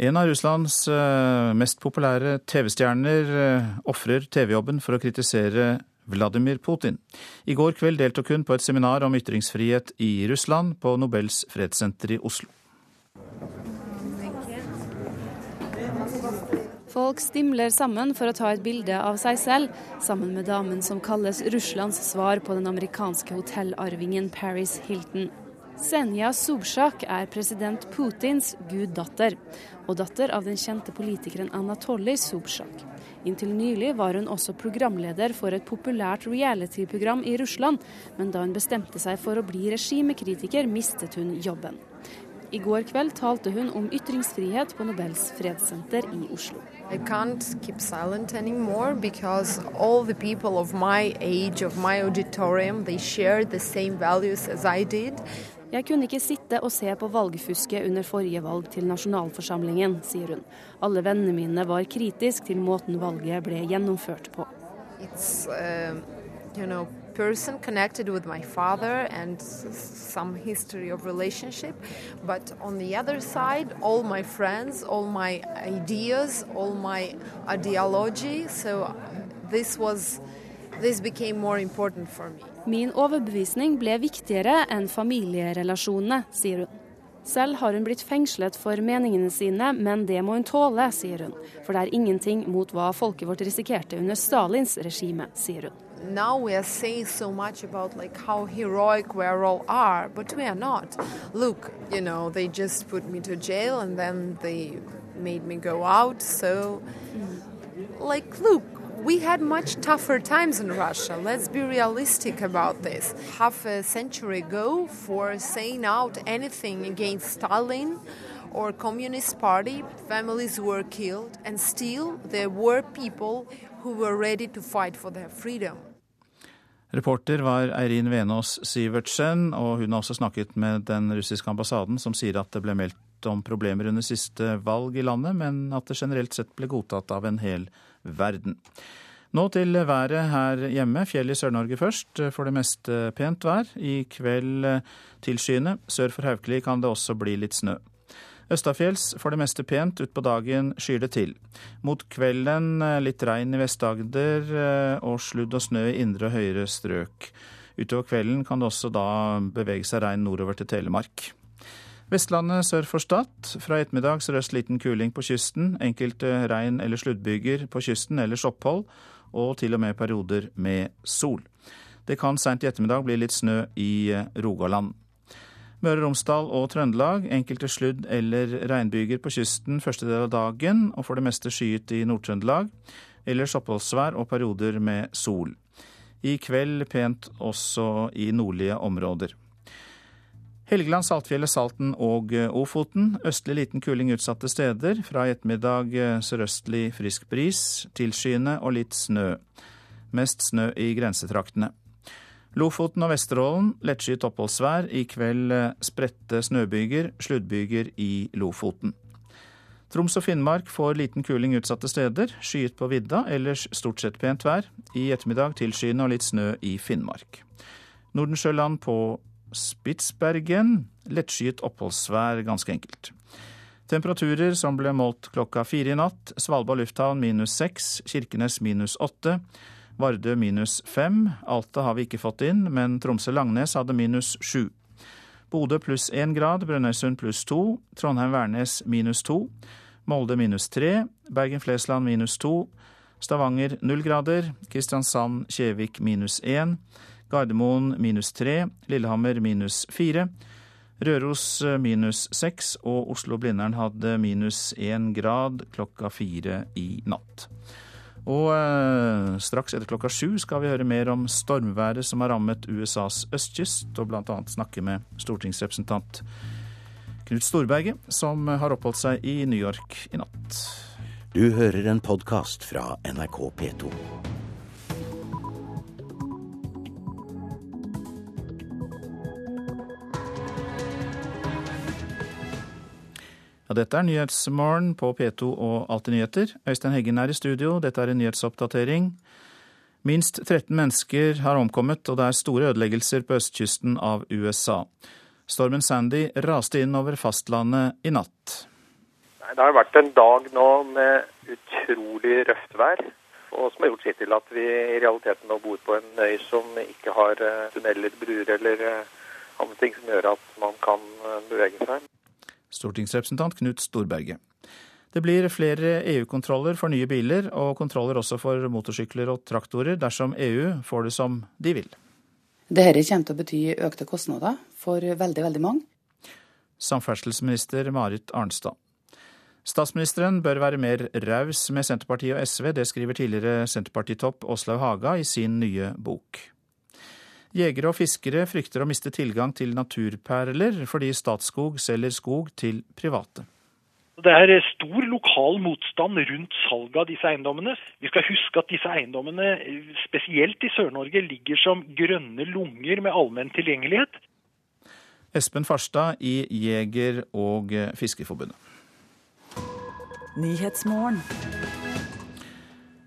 En av Russlands eh, mest populære TV-stjerner eh, ofrer TV-jobben for å kritisere Vladimir Putin. I går kveld deltok hun på et seminar om ytringsfrihet i Russland på Nobels fredssenter i Oslo. Folk stimler sammen for å ta et bilde av seg selv, sammen med damen som kalles Russlands svar på den amerikanske hotellarvingen Paris Hilton. Senja Sobsjak er president Putins guddatter, og datter av den kjente politikeren Anatolij Sobsjak. Inntil nylig var hun også programleder for et populært reality-program i Russland, men da hun bestemte seg for å bli regimekritiker, mistet hun jobben. I går kveld talte hun om ytringsfrihet på Nobels fredssenter i Oslo. I can't keep silent anymore because all the people of my age, of my auditorium, they share the same values as I did. Jeg kunne ikke sitte og se på valgfusket under forrige valg til nasjonalforsamlingen, sier hun. Alle vennene mine var kritiske til måten valget ble gjennomført på. It's, uh, you know, person connected with my father and some history of relationship but on the other side all my friends all my ideas all my ideology so this was this became more important for me Min overbevisning ble viktigere enn familierelasjonene, sier hun. Selv har hun blitt fengslet for meningene sine, men det må hun tåle, sier hun. For det er ingenting mot hva folket vårt risikerte under Stalins regime, sier hun. Now we are saying so much about like how heroic we all are, but we are not. Look, you know, they just put me to jail and then they made me go out. So, like, look, we had much tougher times in Russia. Let's be realistic about this. Half a century ago, for saying out anything against Stalin or Communist Party, families were killed, and still there were people who were ready to fight for their freedom. Reporter var Eirin Venås Sivertsen, og hun har også snakket med den russiske ambassaden, som sier at det ble meldt om problemer under siste valg i landet, men at det generelt sett ble godtatt av en hel verden. Nå til været her hjemme. Fjell i Sør-Norge først. For det meste pent vær. I kveld tilskyende. Sør for Haukeli kan det også bli litt snø. Østafjells for det meste pent, utpå dagen skyr det til. Mot kvelden eh, litt regn i Vest-Agder eh, og sludd og snø i indre og høyere strøk. Utover kvelden kan det også da bevege seg regn nordover til Telemark. Vestlandet sør for Stad. Fra ettermiddag sørøst liten kuling på kysten. Enkelte regn- eller sluddbyger på kysten, ellers opphold. Og til og med perioder med sol. Det kan seint i ettermiddag bli litt snø i eh, Rogaland. Møre og Romsdal og Trøndelag enkelte sludd- eller regnbyger på kysten første del av dagen, og for det meste skyet i Nord-Trøndelag. Ellers oppholdsvær og perioder med sol. I kveld pent også i nordlige områder. Helgeland, Saltfjellet, Salten og Ofoten. Østlig liten kuling utsatte steder. Fra i ettermiddag sørøstlig frisk bris, tilskyende og litt snø. Mest snø i grensetraktene. Lofoten og Vesterålen lettskyet oppholdsvær. I kveld eh, spredte snøbyger, sluddbyger i Lofoten. Troms og Finnmark får liten kuling utsatte steder. Skyet på vidda, ellers stort sett pent vær. I ettermiddag tilskyende og litt snø i Finnmark. Nordensjøland på Spitsbergen. Lettskyet oppholdsvær, ganske enkelt. Temperaturer som ble målt klokka fire i natt. Svalbard lufthavn minus seks, Kirkenes minus åtte. Vardø minus fem. Alta har vi ikke fått inn, men Tromsø-Langnes hadde minus sju. Bodø pluss én grad, Brønnøysund pluss to, Trondheim-Værnes minus to, Molde minus tre, Bergen-Flesland minus to, Stavanger null grader, Kristiansand-Kjevik minus én, Gardermoen minus tre, Lillehammer minus fire, Røros minus seks og Oslo-Blindern hadde minus én grad klokka fire i natt. Og eh, straks etter klokka sju skal vi høre mer om stormværet som har rammet USAs østkyst, og bl.a. snakke med stortingsrepresentant Knut Storberget, som har oppholdt seg i New York i natt. Du hører en podkast fra NRK P2. Ja, dette er Nyhetsmorgen på P2 og Alltid nyheter. Øystein Heggen er i studio. Dette er en nyhetsoppdatering. Minst 13 mennesker har omkommet, og det er store ødeleggelser på østkysten av USA. Stormen Sandy raste inn over fastlandet i natt. Det har vært en dag nå med utrolig røft vær, og som har gjort sitt til at vi i realiteten nå bor på en øy som ikke har eh, tunneler, bruer eller eh, andre ting som gjør at man kan eh, bevege seg. Stortingsrepresentant Knut Storberget. Det blir flere EU-kontroller for nye biler, og kontroller også for motorsykler og traktorer dersom EU får det som de vil. Dette kommer til å bety økte kostnader for veldig, veldig mange. Samferdselsminister Marit Arnstad. Statsministeren bør være mer raus med Senterpartiet og SV, det skriver tidligere Senterpartitopp Åslaug Haga i sin nye bok. Jegere og fiskere frykter å miste tilgang til naturperler fordi Statskog selger skog til private. Det er stor lokal motstand rundt salget av disse eiendommene. Vi skal huske at disse eiendommene, spesielt i Sør-Norge, ligger som grønne lunger med allmenn tilgjengelighet. Espen Farstad i Jeger- og Fiskerforbundet.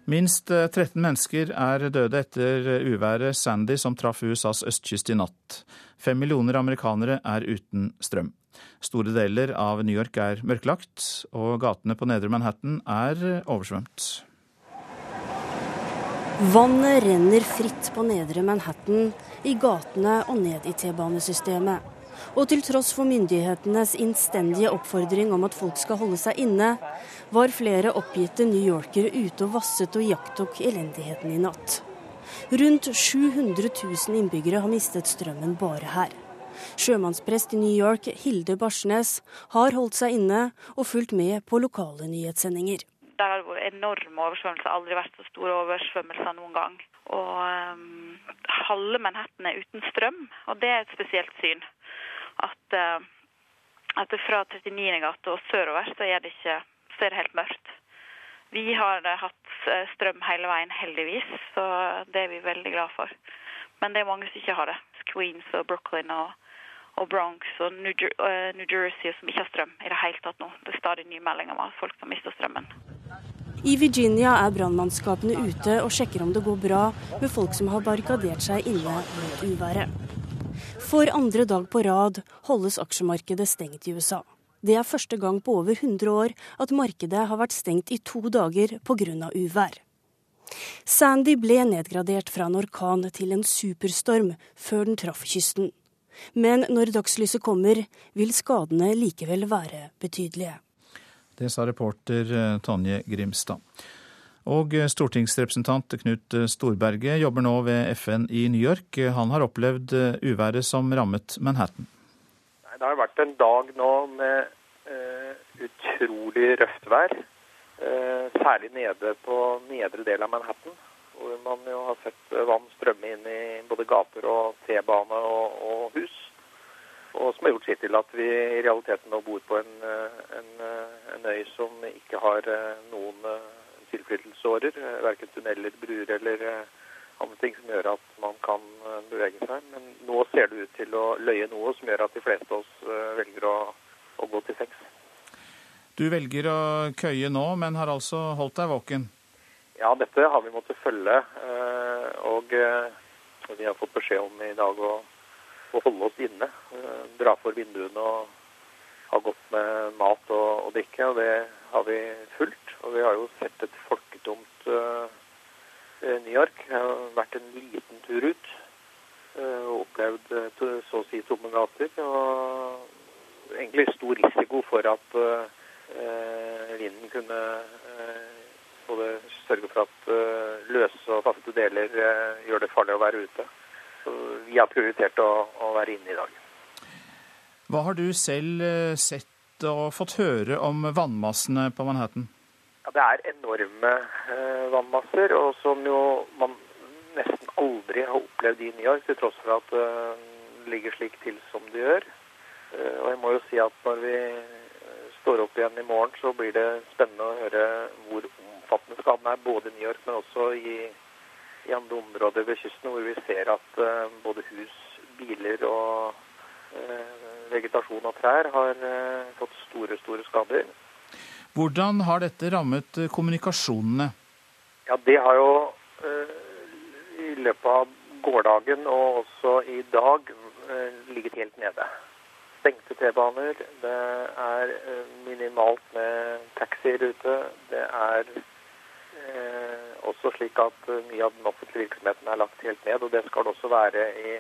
Minst 13 eh, mennesker er døde etter uværet Sandy som traff USAs østkyst i natt. Fem millioner amerikanere er uten strøm. Store deler av New York er mørklagt, og gatene på nedre Manhattan er oversvømt. Vannet renner fritt på nedre Manhattan, i gatene og ned i T-banesystemet. Og til tross for myndighetenes innstendige oppfordring om at folk skal holde seg inne, var flere oppgitte New Yorkere ute og vasset og iakttok elendigheten i natt. Rundt 700 000 innbyggere har mistet strømmen bare her. Sjømannsprest i New York, Hilde Barsnes, har holdt seg inne og fulgt med på lokale nyhetssendinger. Det har vært enorme oversvømmelser, aldri vært så store oversvømmelser noen gang. Og um, halve Manhattan er uten strøm, og det er et spesielt syn at, eh, at fra 39. gate og sørover så er, det ikke, så er det helt mørkt. Vi har eh, hatt eh, strøm hele veien, heldigvis, så det er vi veldig glad for. Men det er mange som ikke har det. Queens og Brooklyn og, og Bronx og New, New, Jersey som ikke har strøm i det hele tatt nå. Det er stadig nye meldinger om at folk som mister strømmen. I Virginia er brannmannskapene ute og sjekker om det går bra med folk som har barrikadert seg inne mot uværet. For andre dag på rad holdes aksjemarkedet stengt i USA. Det er første gang på over 100 år at markedet har vært stengt i to dager pga. uvær. Sandy ble nedgradert fra en orkan til en superstorm før den traff kysten. Men når dagslyset kommer, vil skadene likevel være betydelige. Det sa reporter Tanje Tonje Grimstad. Og stortingsrepresentant Knut Storberget jobber nå ved FN i New York. Han har opplevd uværet som rammet Manhattan. Det har vært en dag nå med uh, utrolig røft vær. Uh, særlig nede på nedre del av Manhattan, hvor man jo har sett vann strømme inn i både gater og T-bane og, og, hus. Og som har gjort sitt til at vi i realiteten nå bor på en, en, en øy som ikke har noen tilflytelsesårer. Eh, verken tunneler, bruer eller eh, andre ting som gjør at man kan eh, bevege seg. Men nå ser det ut til å løye noe som gjør at de fleste av oss velger å, å gå til sengs. Du velger å køye nå, men har altså holdt deg våken? Ja, dette har vi måttet følge. Og vi har fått beskjed om i dag å, å holde oss inne. Dra for vinduene og ha gått med mat og, og drikke. Og det har vi fulgt. Og vi har jo sett et folketomt uh, New York. Jeg har vært en liten tur ut uh, og opplevd uh, så å si tomme gater. Og egentlig stor risiko for at vinden kunne både sørge for at løse og faste deler gjør det farlig å være ute. Så vi har prioritert å, å være inne i dag. Hva har du selv sett og fått høre om vannmassene på Manhattan? Ja, det er enorme eh, vannmasser, og som jo man nesten aldri har opplevd i New York, til tross for at eh, det ligger slik til som det gjør. Eh, og jeg må jo si at når vi eh, står opp igjen i morgen, så blir det spennende å høre hvor omfattende skaden er, både i New York, men også i, i andre områder ved kysten, hvor vi ser at eh, både hus, biler og eh, vegetasjon og trær har eh, fått store, store skader. Hvordan har dette rammet eh, kommunikasjonene? Ja, det har jo eh, i løpet av gårsdagen og også i dag eh, ligget helt nede. Stengte T-baner, det er eh, minimalt med taxier ute. Det er eh, også slik at eh, mye av den offentlige virksomheten er lagt helt ned, og det skal det også være i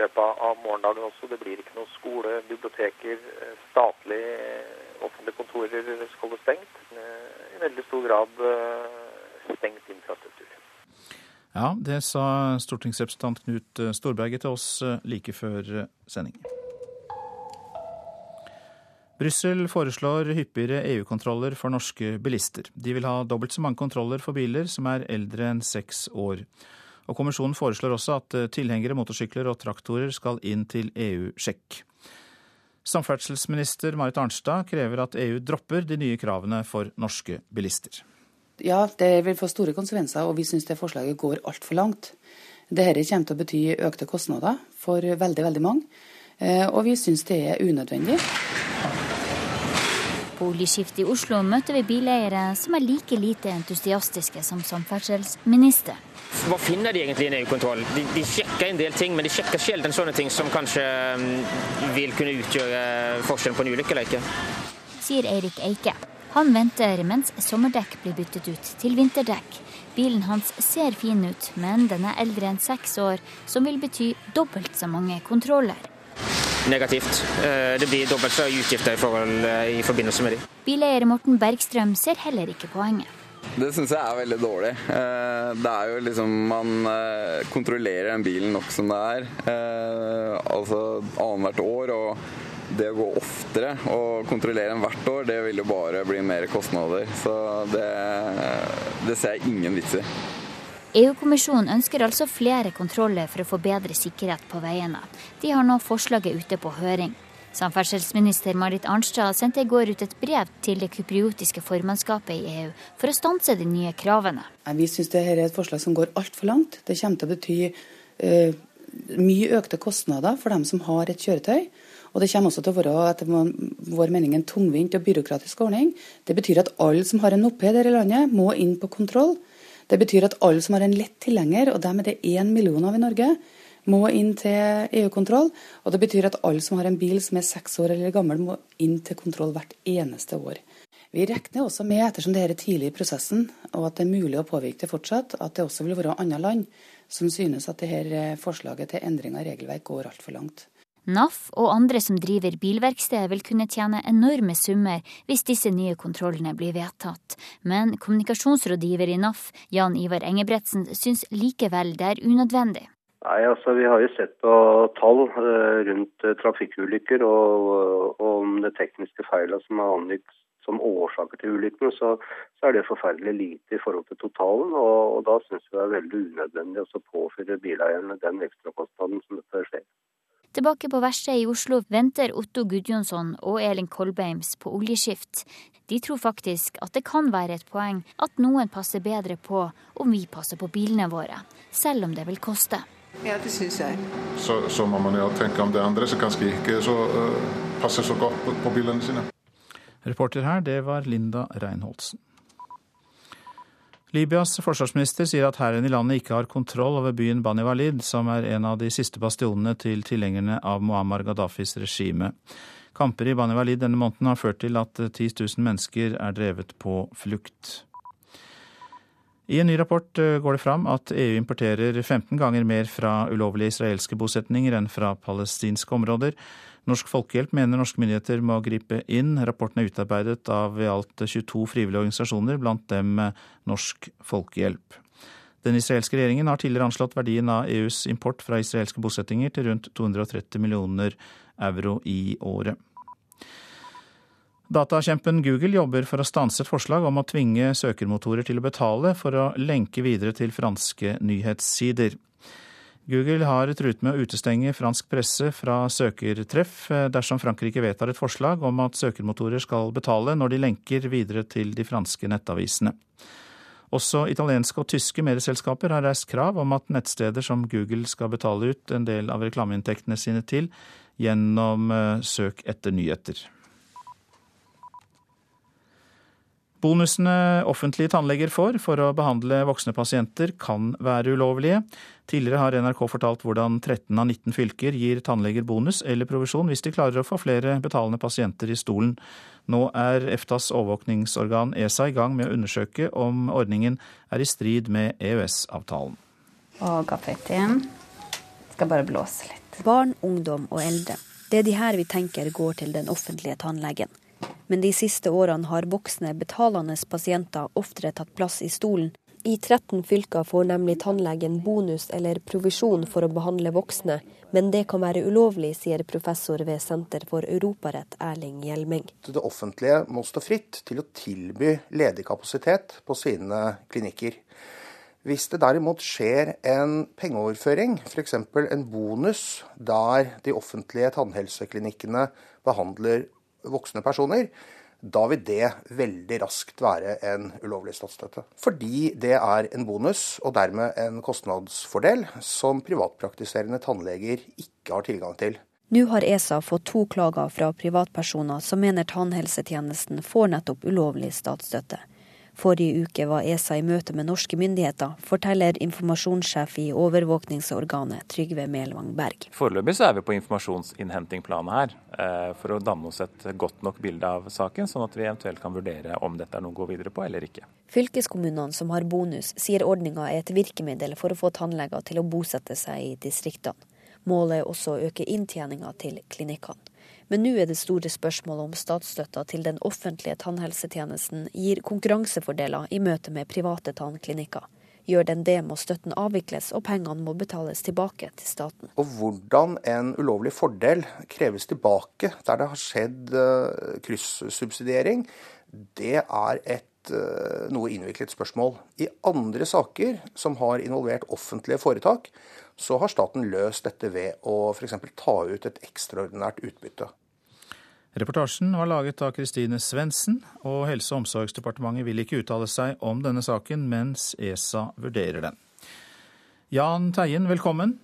løpet av morgendagen også. Det blir ikke noe skole, biblioteker, eh, statlige eh, offentlige kontorer skal være stengt. Eh, I veldig stor grad stengt infrastruktur. Ja, det sa stortingsrepresentant Knut Storberget til oss like før sending. Brussel foreslår hyppigere EU-kontroller for norske bilister. De vil ha dobbelt så mange kontroller for biler som er eldre enn seks år. Og Kommisjonen foreslår også at eh, tilhengere, motorsykler og traktorer skal inn til EU-sjekk. Samferdselsminister Marit Arnstad krever at EU dropper de nye kravene for norske bilister. Ja, det vil få store konsekvenser, og vi syns det forslaget går altfor langt. Dette kommer til å bety økte kostnader for veldig, veldig mange, eh, og vi syns det er unødvendig. På oljeskiftet i Oslo møter vi bileiere som er like lite entusiastiske som samferdselsminister. Hva finner de egentlig i en EU-kontroll? De, de, sjekker en del ting, men de sjekker sjelden sånne ting som kanskje mm, vil kunne utgjøre forskjellen på en ulykke eller ikke. Sier Eirik Eike. Han venter mens sommerdekk blir byttet ut til vinterdekk. Bilen hans ser fin ut, men den er eldre enn seks år, som vil bety dobbelt så mange kontroller. Negativt. Eh, det blir dobbelt så utgifter i, forhold, eh, i forbindelse med de. Bileier Morten Bergstrøm ser heller ikke poenget. Det syns jeg er veldig dårlig. Eh, det er jo liksom Man kontrollerer den bilen nok som det er. Altså annethvert år. Og det å gå oftere og kontrollere den hvert år, det vil jo bare bli mer kostnader. Så det, det ser jeg ingen vits i. EU-kommisjonen ønsker altså flere kontroller for å få bedre sikkerhet på veiene. De har nå forslaget ute på høring. Samferdselsminister Marit Arnstad sendte i går ut et brev til det kypriotiske formannskapet i EU for å stanse de nye kravene. Vi syns dette er et forslag som går altfor langt. Det kommer til å bety uh, mye økte kostnader for dem som har et kjøretøy. Og det kommer også til å være etter vår mening en tungvint og byråkratisk ordning. Det betyr at alle som har en moped her i landet, må inn på kontroll. Det betyr at alle som har en lett tilhenger, og dem er det én million av i Norge, må inn til EU-kontroll. Og det betyr at alle som har en bil som er seks år eller gammel, må inn til kontroll hvert eneste år. Vi regner også med, ettersom det er tidlig i prosessen, og at det er mulig å påvirke det fortsatt, at det også vil være andre land som synes at dette forslaget til endring av regelverk går altfor langt. NAF og andre som driver bilverksted vil kunne tjene enorme summer hvis disse nye kontrollene blir vedtatt. Men kommunikasjonsrådgiver i NAF, Jan Ivar Engebretsen, syns likevel det er unødvendig. Nei, altså Vi har jo sett på tall eh, rundt eh, trafikkulykker og, og om det tekniske feilene som er angitt som årsaker til ulykkene, så, så, er det forferdelig lite i forhold til totalen. Og, og da syns vi det er veldig unødvendig å påføre bileierne den ekstrakostnaden som dette skjer. Tilbake på verkstedet i Oslo venter Otto Gudjonsson og Elin Kolbeims på oljeskift. De tror faktisk at det kan være et poeng at noen passer bedre på om vi passer på bilene våre, selv om det vil koste. Ja, det syns jeg. Så, så, må man jo tenke om det andre som kanskje ikke så, uh, passer så godt på, på bilene sine. Reporter her, det var Linda Reinholdsen. Libyas forsvarsminister sier at hæren i landet ikke har kontroll over byen Bani Walid, som er en av de siste bastionene til tilhengerne av Muammar Gaddafis regime. Kamper i Bani Walid denne måneden har ført til at 10 000 mennesker er drevet på flukt. I en ny rapport eh, går det fram at EU importerer 15 ganger mer fra ulovlige israelske bosetninger enn fra palestinske områder. Norsk Folkehjelp mener norske myndigheter må gripe inn. Rapporten er utarbeidet av i alt 22 frivillige organisasjoner, blant dem Norsk Folkehjelp. Den israelske regjeringen har tidligere anslått verdien av EUs import fra israelske bosettinger til rundt 230 millioner euro i året. Datakjempen Google jobber for å stanse et forslag om å tvinge søkermotorer til å betale for å lenke videre til franske nyhetssider. Google har truet med å utestenge fransk presse fra søkertreff dersom Frankrike vedtar et forslag om at søkermotorer skal betale når de lenker videre til de franske nettavisene. Også italienske og tyske medieselskaper har reist krav om at nettsteder som Google skal betale ut en del av reklameinntektene sine til gjennom eh, søk etter nyheter. Bonusene offentlige tannleger får for å behandle voksne pasienter, kan være ulovlige. Tidligere har NRK fortalt hvordan 13 av 19 fylker gir tannleger bonus eller provisjon hvis de klarer å få flere betalende pasienter i stolen. Nå er EFTAs overvåkningsorgan ESA i gang med å undersøke om ordningen er i strid med EØS-avtalen. Og gaffetin. Skal bare blåse litt. Barn, ungdom og eldre. Det er de her vi tenker går til den offentlige tannlegen men de siste årene har voksne, betalende pasienter oftere tatt plass i stolen. I 13 fylker får nemlig tannlegen bonus eller provisjon for å behandle voksne, men det kan være ulovlig, sier professor ved Senter for europarett Erling Hjelmeng. Det offentlige må stå fritt til å tilby ledig kapasitet på sine klinikker. Hvis det derimot skjer en pengeoverføring, f.eks. en bonus der de offentlige tannhelseklinikkene behandler voksne personer, da vil det veldig raskt være en ulovlig statsstøtte. Fordi det er en bonus, og dermed en kostnadsfordel, som privatpraktiserende tannleger ikke har tilgang til. Nå har ESA fått to klager fra privatpersoner som mener tannhelsetjenesten får nettopp ulovlig statsstøtte. Forrige uke var ESA i møte med norske myndigheter, forteller informasjonssjef i overvåkningsorganet Trygve Melvang Berg. Foreløpig så er vi på informasjonsinnhentingplanet her, eh, for å danne oss et godt nok bilde av saken, sånn at vi eventuelt kan vurdere om dette er noe å gå videre på eller ikke. Fylkeskommunene som har bonus, sier ordninga er et virkemiddel for å få tannleger til å bosette seg i distriktene. Målet er også å øke inntjeninga til klinikkene. Men nå er det store spørsmålet om statsstøtta til den offentlige tannhelsetjenesten gir konkurransefordeler i møte med private tannklinikker. Gjør den det, må støtten avvikles og pengene må betales tilbake til staten. Og hvordan en ulovlig fordel kreves tilbake der det har skjedd uh, kryssubsidiering, det er et uh, noe innviklet spørsmål. I andre saker som har involvert offentlige foretak, så har staten løst dette ved å f.eks. ta ut et ekstraordinært utbytte. Reportasjen var laget av Kristine Svendsen, og Helse- og omsorgsdepartementet vil ikke uttale seg om denne saken mens ESA vurderer den. Jan Teien, velkommen.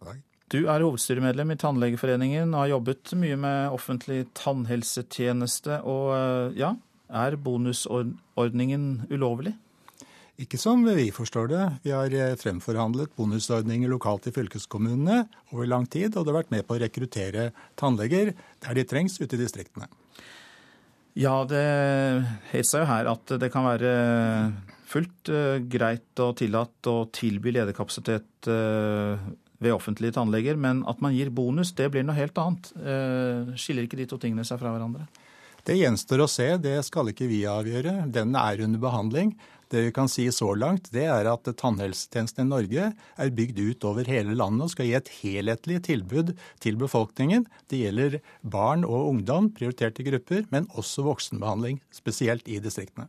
God dag. Du er hovedstyremedlem i Tannlegeforeningen og har jobbet mye med offentlig tannhelsetjeneste. Og eh, ja, er bonusordningen ulovlig? Ikke som vi forstår det. Vi har eh, fremforhandlet bonusordninger lokalt i fylkeskommunene over lang tid, og det har vært med på å rekruttere tannleger der de trengs ute i distriktene. Ja, det het seg jo her at det kan være fullt uh, greit og tillatt å tilby lederkapasitet uh, ved offentlige tannleger, men at man gir bonus, det blir noe helt annet. Skiller ikke de to tingene seg fra hverandre? Det gjenstår å se, det skal ikke vi avgjøre. Den er under behandling. Det vi kan si så langt, det er at tannhelsetjenesten i Norge er bygd ut over hele landet og skal gi et helhetlig tilbud til befolkningen. Det gjelder barn og ungdom, prioriterte grupper, men også voksenbehandling, spesielt i distriktene.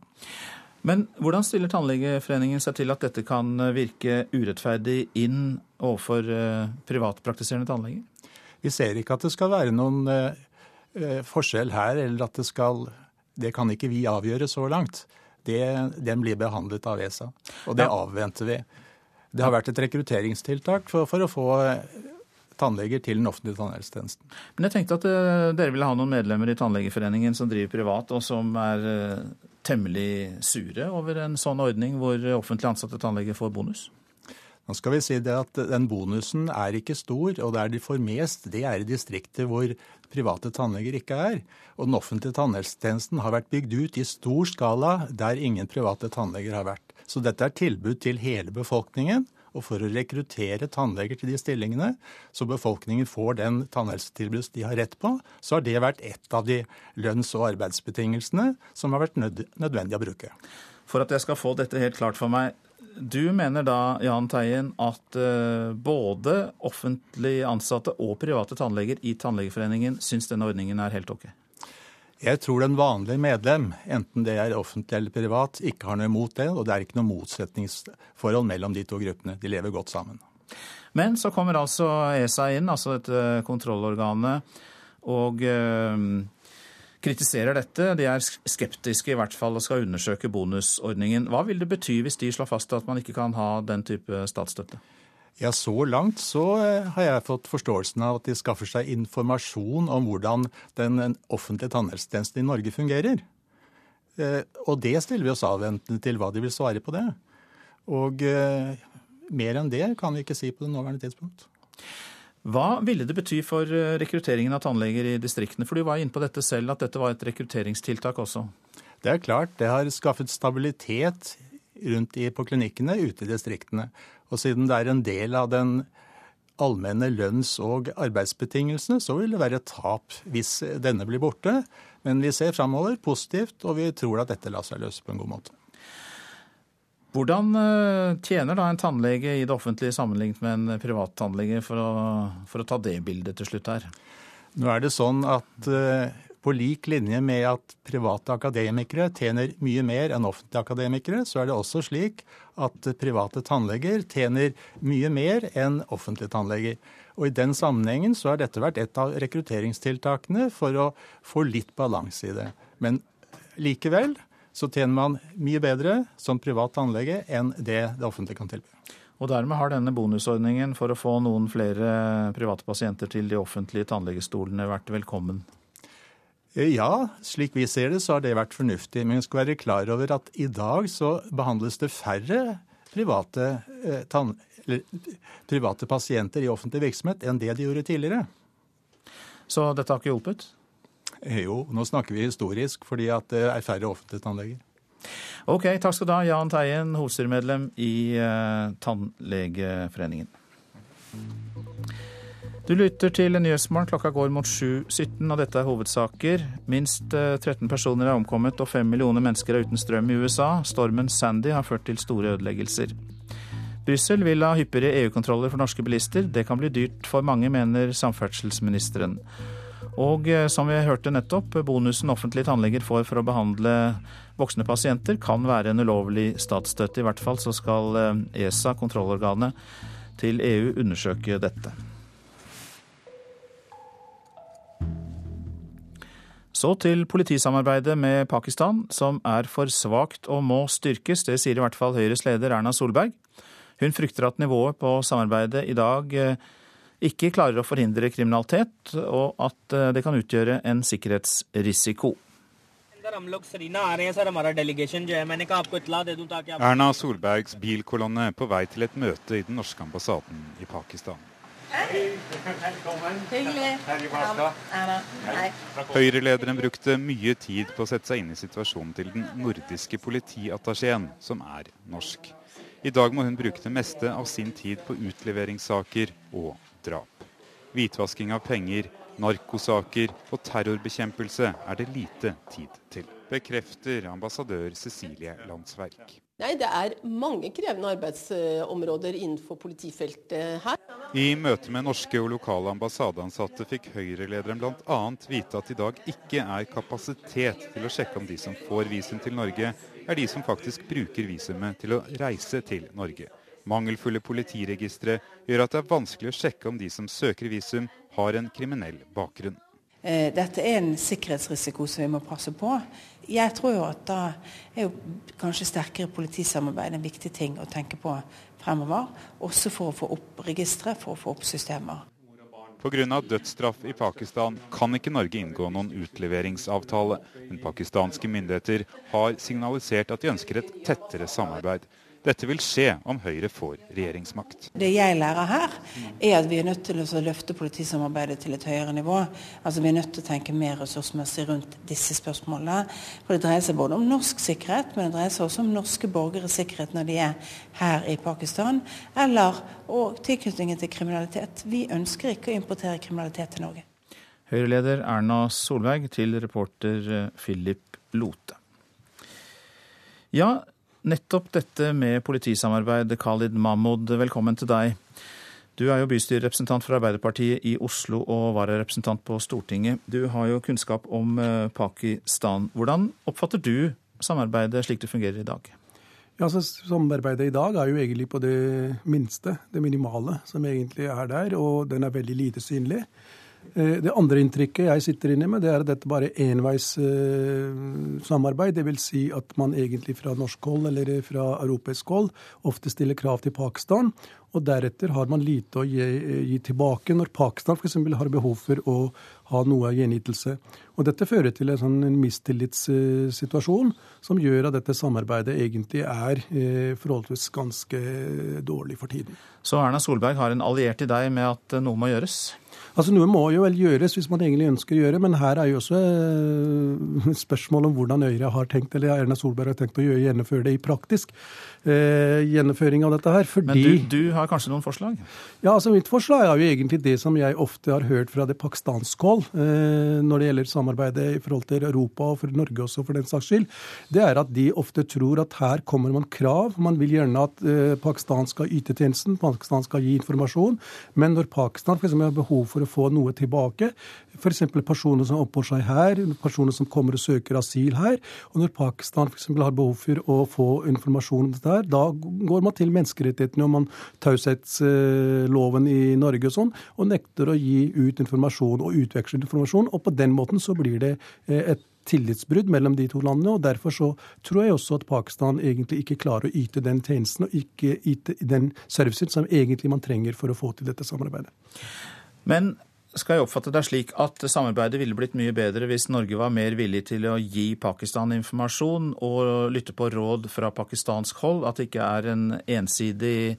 Men hvordan stiller Tannlegeforeningen seg til at dette kan virke urettferdig inn overfor eh, privatpraktiserende tannleger? Vi ser ikke at det skal være noen eh, forskjell her, eller at det skal Det kan ikke vi avgjøre så langt det, den blir behandlet av ESA. Og det avventer vi. Det har vært et rekrutteringstiltak for, for å få tannleger til den offentlige tannhelsetjenesten. Men jeg tenkte at uh, dere ville ha noen medlemmer i Tannlegeforeningen som driver privat, og som er uh, temmelig sure over en sånn ordning hvor offentlig ansatte tannleger får bonus? Nå skal vi si det at Den bonusen er ikke stor, og der de får mest, det er i distrikter hvor private tannleger ikke er. Og den offentlige tannhelsetjenesten har vært bygd ut i stor skala der ingen private tannleger har vært. Så dette er tilbud til hele befolkningen. Og for å rekruttere tannleger til de stillingene, så befolkningen får den tannhelsetilbudet de har rett på, så har det vært et av de lønns- og arbeidsbetingelsene som har vært nødvendig å bruke. For at jeg skal få dette helt klart for meg, du mener da, Jan Teien, at uh, både offentlig ansatte og private tannleger i Tannlegeforeningen syns denne ordningen er helt OK? Jeg tror den vanlige medlem, enten det er offentlig eller privat, ikke har noe imot det. Og det er ikke noe motsetningsforhold mellom de to gruppene. De lever godt sammen. Men så kommer altså ESA inn, altså dette kontrollorganet, og øh, kritiserer dette. De er skeptiske i hvert fall og skal undersøke bonusordningen. Hva vil det bety hvis de slår fast at man ikke kan ha den type statsstøtte? Ja, Så langt så eh, har jeg fått forståelsen av at de skaffer seg informasjon om hvordan den offentlige tannhelsetjenesten i Norge fungerer. Eh, og det stiller vi oss avventende til hva de vil svare på det. Og eh, mer enn det kan vi ikke si på det nåværende tidspunkt. Hva ville det bety for rekrutteringen av tannleger i distriktene? For du var inne på dette selv, at dette var et rekrutteringstiltak også. Det er klart. Det har skaffet stabilitet rundt i, på klinikkene ute i distriktene. Og siden det er en del av den allmenne lønns- og arbeidsbetingelsene, så vil det være et tap hvis denne blir borte. Men vi ser framover positivt, og vi tror at dette lar seg løse på en god måte. Hvordan eh, tjener da en tannlege i det offentlige sammenlignet med en privat tannlege, for å, for å ta det bildet til slutt her? Nå er det sånn at eh, på lik linje med at private akademikere tjener mye mer enn offentlige akademikere, så er det også slik at private tannleger tjener mye mer enn offentlige tannleger. Og I den sammenhengen så har dette vært et av rekrutteringstiltakene for å få litt balanse i det. Men likevel så tjener man mye bedre som privat tannlege enn det det offentlige kan tilby. Og dermed har denne bonusordningen for å få noen flere private pasienter til de offentlige tannlegestolene vært velkommen? Eh, ja, slik vi ser det, så har det vært fornuftig. Men vi skal være klar over at i dag så behandles det færre private, eh, tann, eller, private pasienter i offentlig virksomhet enn det de gjorde tidligere. Så dette har ikke hjulpet? Eh, [laughs] jo, nå snakker vi historisk fordi det er færre offentlige tannleger. Ok, takk skal du ha, Jan Teien, hovedstyremedlem i uh, Tannlegeforeningen. Du lytter til Nyhetsmorgen. Klokka går mot 7.17, og dette er hovedsaker. Minst 13 eh, personer er omkommet og 5 millioner mennesker er uten strøm i USA. Stormen Sandy har ført til store ødeleggelser. Brussel vil ha hyppigere EU-kontroller for norske bilister. Det kan bli dyrt for mange, mener samferdselsministeren. Og eh, som vi hørte nettopp, bonusen offentlige tannleger får for å behandle voksne pasienter, kan være en ulovlig statsstøtte. I hvert fall så skal ESA, eh, e kontrollorganet til EU, undersøke dette. Så til politisamarbeidet med Pakistan, som er for svakt og må styrkes. Det sier i hvert fall Høyres leder Erna Solberg. Hun frykter at nivået på samarbeidet i dag eh, ikke klarer å forhindre kriminalitet, og at eh, det kan utgjøre en sikkerhetsrisiko. Erna Solbergs bilkolonne på vei til et møte i den norske ambassaden i Pakistan. Høyre-lederen brukte mye tid på å sette seg inn i situasjonen til den nordiske politiattachéen, som er norsk. I dag må hun bruke det meste av sin tid på utleveringssaker og drap. Hvitvasking av penger, narkosaker og terrorbekjempelse er det lite tid til, bekrefter ambassadør Cecilie Landsverk. Nei, Det er mange krevende arbeidsområder innenfor politifeltet her. I møte med norske og lokale ambassadeansatte fikk Høyre-lederen bl.a. vite at i dag ikke er kapasitet til å sjekke om de som får visum til Norge, er de som faktisk bruker visumet til å reise til Norge. Mangelfulle politiregistre gjør at det er vanskelig å sjekke om de som søker visum, har en kriminell bakgrunn. Eh, dette er en sikkerhetsrisiko som vi må passe på. Jeg tror jo at da er jo kanskje sterkere politisamarbeid en viktig ting å tenke på fremover. Også for å få opp registre, for å få opp systemer. Pga. dødsstraff i Pakistan kan ikke Norge inngå noen utleveringsavtale. Men pakistanske myndigheter har signalisert at de ønsker et tettere samarbeid. Dette vil skje om Høyre får regjeringsmakt. Det jeg lærer her, er at vi er nødt til å løfte politisamarbeidet til et høyere nivå. Altså Vi er nødt til å tenke mer ressursmessig rundt disse spørsmålene. For Det dreier seg både om norsk sikkerhet, men det dreier seg også om norske borgeres sikkerhet når de er her i Pakistan, eller og tilknytningen til kriminalitet. Vi ønsker ikke å importere kriminalitet til Norge. Høyre-leder Erna Solberg til reporter Philip Lote. Ja, Nettopp dette med politisamarbeid, Khalid Mahmoud, velkommen til deg. Du er jo bystyrerepresentant for Arbeiderpartiet i Oslo og vararepresentant på Stortinget. Du har jo kunnskap om eh, Pakistan. Hvordan oppfatter du samarbeidet slik det fungerer i dag? Ja, så Samarbeidet i dag er jo egentlig på det minste, det minimale, som egentlig er der. Og den er veldig lite synlig. Eh, det andre inntrykket jeg sitter inne med, det er at dette bare er enveissamarbeid. Det vil si at man egentlig fra norsk hold eller fra europeisk hold ofte stiller krav til Pakistan. Og deretter har man lite å gi, gi tilbake når Pakistan f.eks. har behov for å ha noe gjenytelse. Og dette fører til en sånn mistillitssituasjon som gjør at dette samarbeidet egentlig er eh, forholdsvis ganske dårlig for tiden. Så Erna Solberg har en alliert i deg med at noe må gjøres? Altså Noe må jo vel gjøres hvis man egentlig ønsker å gjøre, men her er jo også eh, [laughs] spørsmål om hvordan Øyre har tenkt, eller Erna Solberg har tenkt å gjøre, gjennomføre det i praktisk eh, gjennomføring av dette her. Fordi, men du, du, har kanskje noen forslag? Ja, altså mitt forslag er jo egentlig det som jeg ofte har hørt fra det pakistanske hold eh, når det gjelder samarbeidet i forhold til Europa og for Norge også, for den saks skyld. Det er at de ofte tror at her kommer man krav. Man vil gjerne at eh, Pakistan skal yte tjenesten, Pakistan skal gi informasjon. Men når Pakistan for eksempel, har behov for å få noe tilbake. F.eks. personer som oppholder seg her, personer som kommer og søker asyl her. Og når Pakistan f.eks. har behov for å få informasjon om dette her, da går man til menneskerettighetene og man taushetsloven i Norge og sånn, og nekter å gi ut informasjon og utveksle informasjon. Og på den måten så blir det eh, et tillitsbrudd mellom de to landene. og Derfor så tror jeg også at Pakistan egentlig ikke klarer å yte den tjenesten og ikke yte den servicen som egentlig man trenger for å få til dette samarbeidet. Men skal jeg oppfatte det slik at samarbeidet ville blitt mye bedre hvis Norge var mer villig til å gi Pakistan informasjon og lytte på råd fra pakistansk hold, at det ikke er en ensidig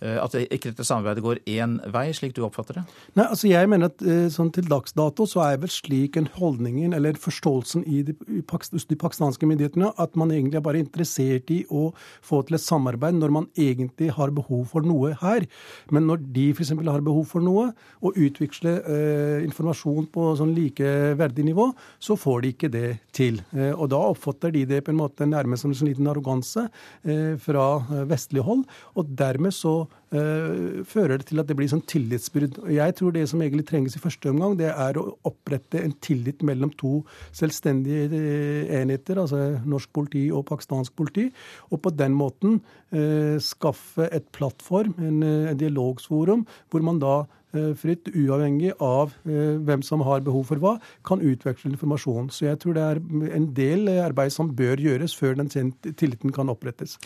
at ikke dette samarbeidet går én vei, slik du oppfatter det? Nei, altså jeg mener at eh, sånn Til dags dato så er vel slik en holdningen eller forståelsen i de, i de pakistanske myndighetene at man egentlig er bare interessert i å få til et samarbeid når man egentlig har behov for noe her. Men når de f.eks. har behov for noe, og utveksle eh, informasjon på sånn likeverdig nivå, så får de ikke det til. Eh, og da oppfatter de det på en måte nærmest som en sånn liten arroganse eh, fra eh, vestlig hold. og dermed så fører det til at det blir sånn tillitsbrudd. Jeg tror det som egentlig trenges i første omgang, det er å opprette en tillit mellom to selvstendige eh, enheter, altså norsk politi og pakistansk politi, og på den måten uh, skaffe et plattform, en, en dialogsforum, hvor man da Eh, fritt, uavhengig av eh, hvem som har behov for hva, kan utveksle informasjon. Så jeg tror det er en del arbeid som bør gjøres før den tilliten kan opprettes.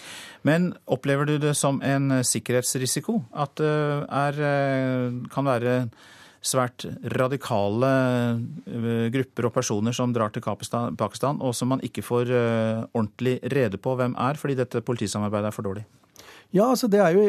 Men opplever du det som en sikkerhetsrisiko? At det er, kan være svært radikale eh, grupper og personer som drar til Pakistan, og som man ikke får ordentlig rede på hvem er, fordi dette politisamarbeidet er for dårlig? Ja, altså det er jo,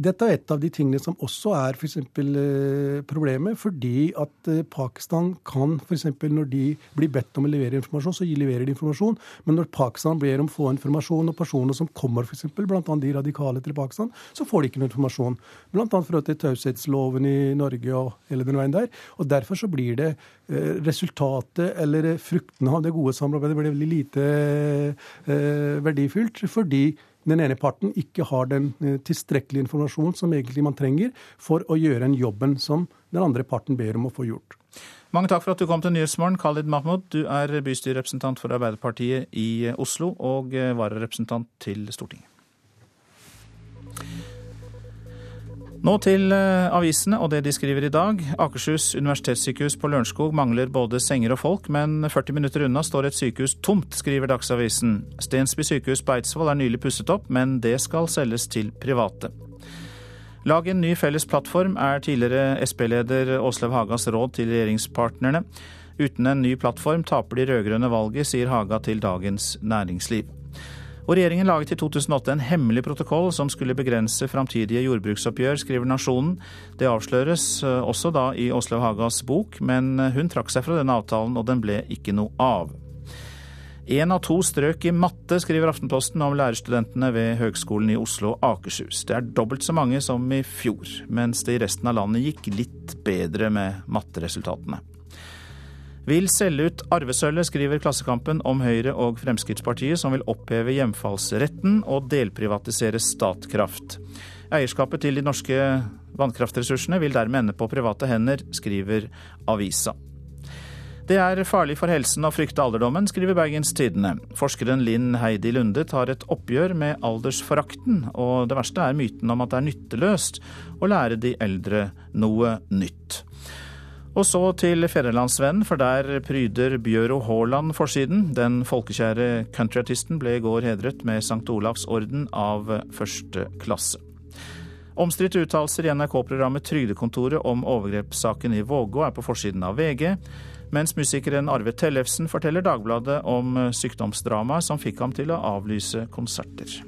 Dette er et av de tingene som også er for eksempel, eh, problemet. Fordi at eh, Pakistan kan f.eks. når de blir bedt om å levere informasjon, så leverer de informasjon. Men når Pakistan ber om å få informasjon, og personer som kommer f.eks., bl.a. de radikale til Pakistan, så får de ikke noe informasjon. Bl.a. forhold til taushetsloven i Norge og hele den veien der. Og derfor så blir det eh, resultatet, eller fruktene av det gode samarbeidet, blir veldig lite verdifullt. fordi den ene parten ikke har den eh, tilstrekkelige informasjonen som egentlig man trenger for å gjøre en jobben som den andre parten ber om å få gjort. Mange takk for at du kom til Nyhetsmorgen, Khalid Mahmoud. Du er bystyrerepresentant for Arbeiderpartiet i Oslo og eh, vararepresentant til Stortinget. Nå til eh, avisene og det de skriver i dag. Akershus universitetssykehus på Lørenskog mangler både senger og folk, men 40 minutter unna står et sykehus tomt, skriver Dagsavisen. Stensby sykehus på Eidsvoll er nylig pusset opp, men det skal selges til private. Lag en ny felles plattform er tidligere Sp-leder Åslaug Hagas råd til regjeringspartnerne. Uten en ny plattform taper de rød-grønne valget, sier Haga til Dagens Næringsliv. Og regjeringen laget i 2008 en hemmelig protokoll som skulle begrense framtidige jordbruksoppgjør, skriver Nasjonen. Det avsløres eh, også da i Åslaug Hagas bok, men eh, hun trakk seg fra denne avtalen, og den ble ikke noe av. Én av to strøk i matte, skriver Aftenposten om lærerstudentene ved Høgskolen i Oslo og Akershus. Det er dobbelt så mange som i fjor, mens det i resten av landet gikk litt bedre med matteresultatene. Vil selge ut arvesølvet, skriver Klassekampen om Høyre og Fremskrittspartiet, som vil oppheve hjemfallsretten og delprivatisere Statkraft. Eierskapet til de norske vannkraftressursene vil dermed ende på private hender, skriver avisa. Det er farlig for helsen å frykte alderdommen, skriver Bergens Tidende. Forskeren Linn Heidi Lunde tar et oppgjør med aldersforakten, og det verste er myten om at det er nytteløst å lære de eldre noe nytt. Og så til Fedrelandsvennen, for der pryder Bjøro Haaland forsiden. Den folkekjære countryartisten ble i går hedret med St. Olavs orden av første klasse. Omstridte uttalelser i NRK-programmet Trygdekontoret om overgrepssaken i Vågå er på forsiden av VG, mens musikeren Arve Tellefsen forteller Dagbladet om sykdomsdramaet som fikk ham til å avlyse konserter.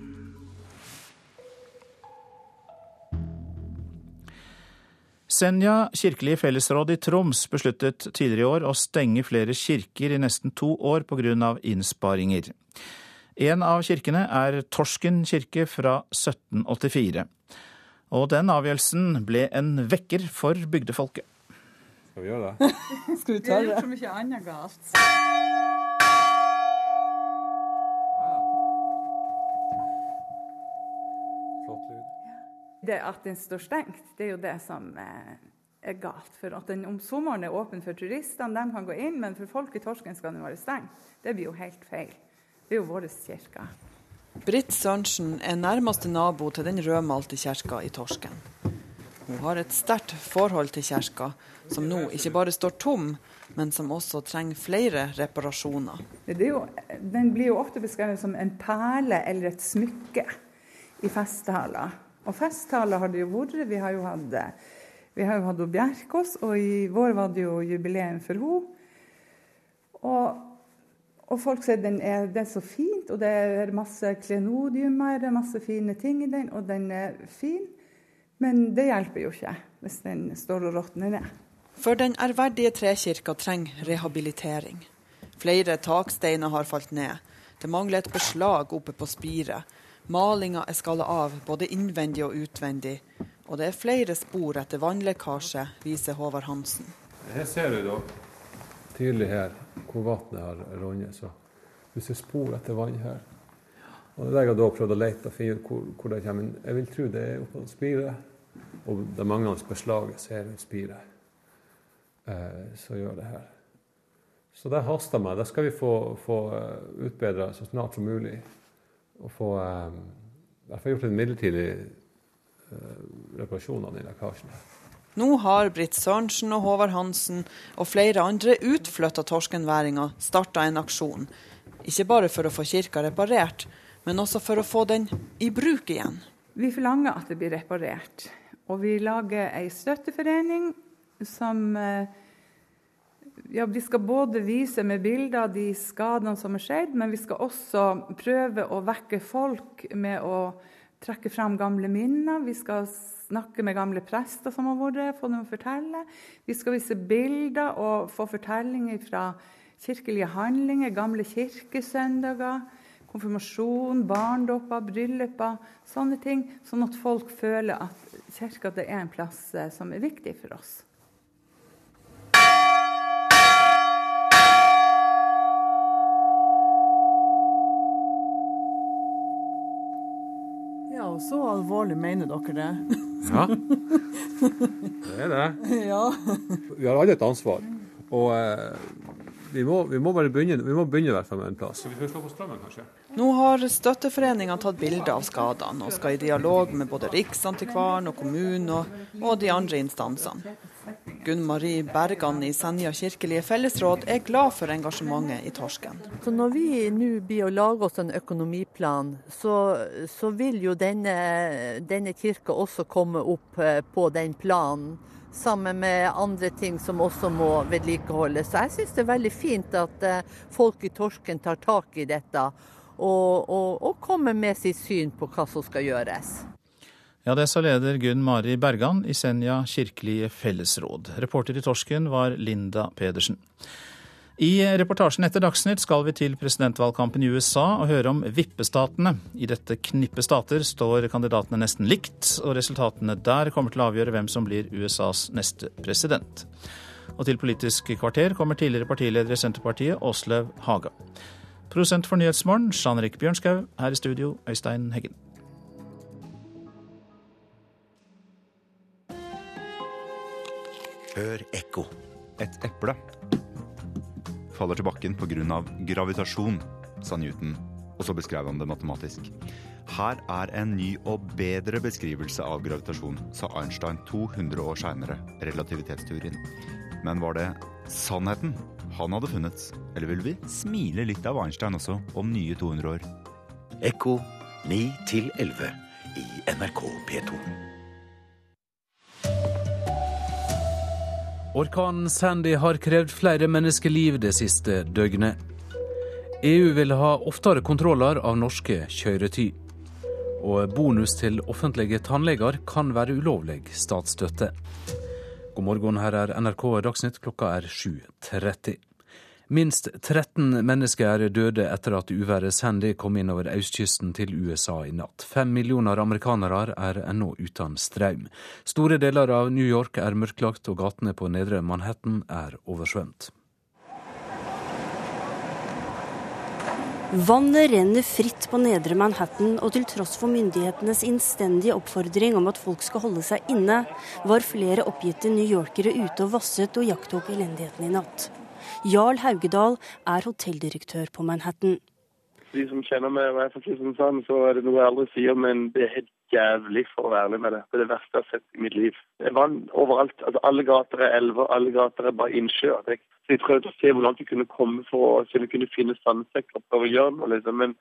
Senja kirkelige fellesråd i Troms besluttet tidligere i år å stenge flere kirker i nesten to år pga. innsparinger. En av kirkene er Torsken kirke fra 1784. Og den avgjørelsen ble en vekker for bygdefolket. Skal vi gjøre det? [laughs] Skal vi ta det? Vi har gjort så mye annet galt. Det at den står stengt, det er jo det som eh, er galt. For at den om sommeren er åpen for turistene, de kan gå inn, men for folk i Torsken skal den være stengt. Det blir jo helt feil. Det er jo vår kirke. Britt Sørensen er nærmeste nabo til den rødmalte kirka i Torsken. Hun har et sterkt forhold til kirka, som nå ikke bare står tom, men som også trenger flere reparasjoner. Jo, den blir jo ofte beskrevet som en perle eller et smykke i festtaler. Og festtaler har det jo vært. Vi har jo hatt, vi har jo hatt Bjerkås, og i vår var det jo jubileum for henne. Og og folk sier den er, det er så fint, og det er masse klenodiumer, det masse fine ting i den, og den er fin. Men det hjelper jo ikke hvis den står og råtner ned. For den ærverdige trekirka trenger rehabilitering. Flere taksteiner har falt ned. Det mangler et beslag oppe på spiret. Malinga er skallet av, både innvendig og utvendig. Og det er flere spor etter vannlekkasje, viser Håvard Hansen. Her ser du da tydelig her hvor vannet har runnet. Så du ser spor etter vann her. Og det er jeg har da prøvd å lete og finne ut hvor, hvor, det kommer. Jeg vil tro det er oppå spiret. Og det manglende beslaget ser ut spiret. Eh, så gjør det her. Så det haster meg. Det skal vi få, få eh, utbedra så snart som mulig. Og få eh, i hvert fall gjort en midlertidig eh, reparasjon av den lekkasjen. Nå har Britt Sørensen og Håvard Hansen og flere andre utflytta torskenværinger starta en aksjon. Ikke bare for å få kirka reparert, men også for å få den i bruk igjen. Vi forlanger at det blir reparert. Og vi lager ei støtteforening som eh, ja, Vi skal både vise med bilder de skadene som har skjedd, men vi skal også prøve å vekke folk med å trekke frem gamle minner. Vi skal snakke med gamle prester som har vært, få dem å fortelle. Vi skal vise bilder og få fortellinger fra kirkelige handlinger, gamle kirkesøndager, konfirmasjon, barndåper, brylluper, sånne ting. Sånn at folk føler at kirka er en plass eh, som er viktig for oss. Så alvorlig mener dere det? Ja, [laughs] det er det. Ja. Vi har alle et ansvar. Og eh, vi, må, vi, må, bare begynne, vi må begynne i hvert fall med en plass. Vi skal slå på strømmen, kanskje? Nå har støtteforeninga tatt bilde av skadene, og skal i dialog med både Riksantikvaren og kommunen og, og de andre instansene. Gunn Marie Bergan i Senja kirkelige fellesråd er glad for engasjementet i Torsken. Så når vi nå blir å lage oss en økonomiplan, så, så vil jo denne, denne kirka også komme opp eh, på den planen. Sammen med andre ting som også må vedlikeholdes. Så jeg syns det er veldig fint at eh, folk i Torsken tar tak i dette. Og, og, og kommer med sitt syn på hva som skal gjøres. Ja, det sa leder Gunn Mari Bergan i Senja kirkelige fellesråd. Reporter i Torsken var Linda Pedersen. I reportasjen etter Dagsnytt skal vi til presidentvalgkampen i USA og høre om vippestatene. I dette knippet stater står kandidatene nesten likt, og resultatene der kommer til å avgjøre hvem som blir USAs neste president. Og til Politisk kvarter kommer tidligere partileder i Senterpartiet, Åslaug Haga. Produsent for Nyhetsmorgen, Jean Rik Bjørnskaug. Her i studio, Øystein Heggen. Hør ekko. Et eple faller til bakken pga. gravitasjon, sa Newton, og så beskrev han det matematisk. Her er en ny og bedre beskrivelse av gravitasjon, sa Einstein 200 år seinere, relativitetsteorien. Men var det sannheten han hadde funnet, eller vil vi smile litt av Einstein også om nye 200 år? Ekko 9 11 i NRK P2. Orkanen Sandy har krevd flere menneskeliv det siste døgnet. EU vil ha oftere kontroller av norske kjøretøy. Og bonus til offentlige tannleger kan være ulovlig statsstøtte. God morgen, her er NRK Dagsnytt, klokka er 7.30. Minst 13 mennesker er døde etter at uværet Sandy kom inn over østkysten til USA i natt. Fem millioner amerikanere er ennå uten strøm. Store deler av New York er mørklagt, og gatene på nedre Manhattan er oversvømt. Vannet renner fritt på nedre Manhattan, og til tross for myndighetenes innstendige oppfordring om at folk skal holde seg inne, var flere oppgitte newyorkere ute og vasset og jakttok elendigheten i natt. Jarl Haugedal er hotelldirektør på Manhattan. De som kjenner meg, jeg fra Kristiansand, så er det noe jeg aldri sier, men det er helt jævlig for å være ærlig med det. Det er det verste jeg har sett i mitt liv. Det er vann overalt. Altså, alle gater er elver, alle gater er bare innsjøer. Så jeg prøvde å se hvor langt vi kunne komme for å kunne finne sandsekker og prøve å gjøre noe. Liksom. Men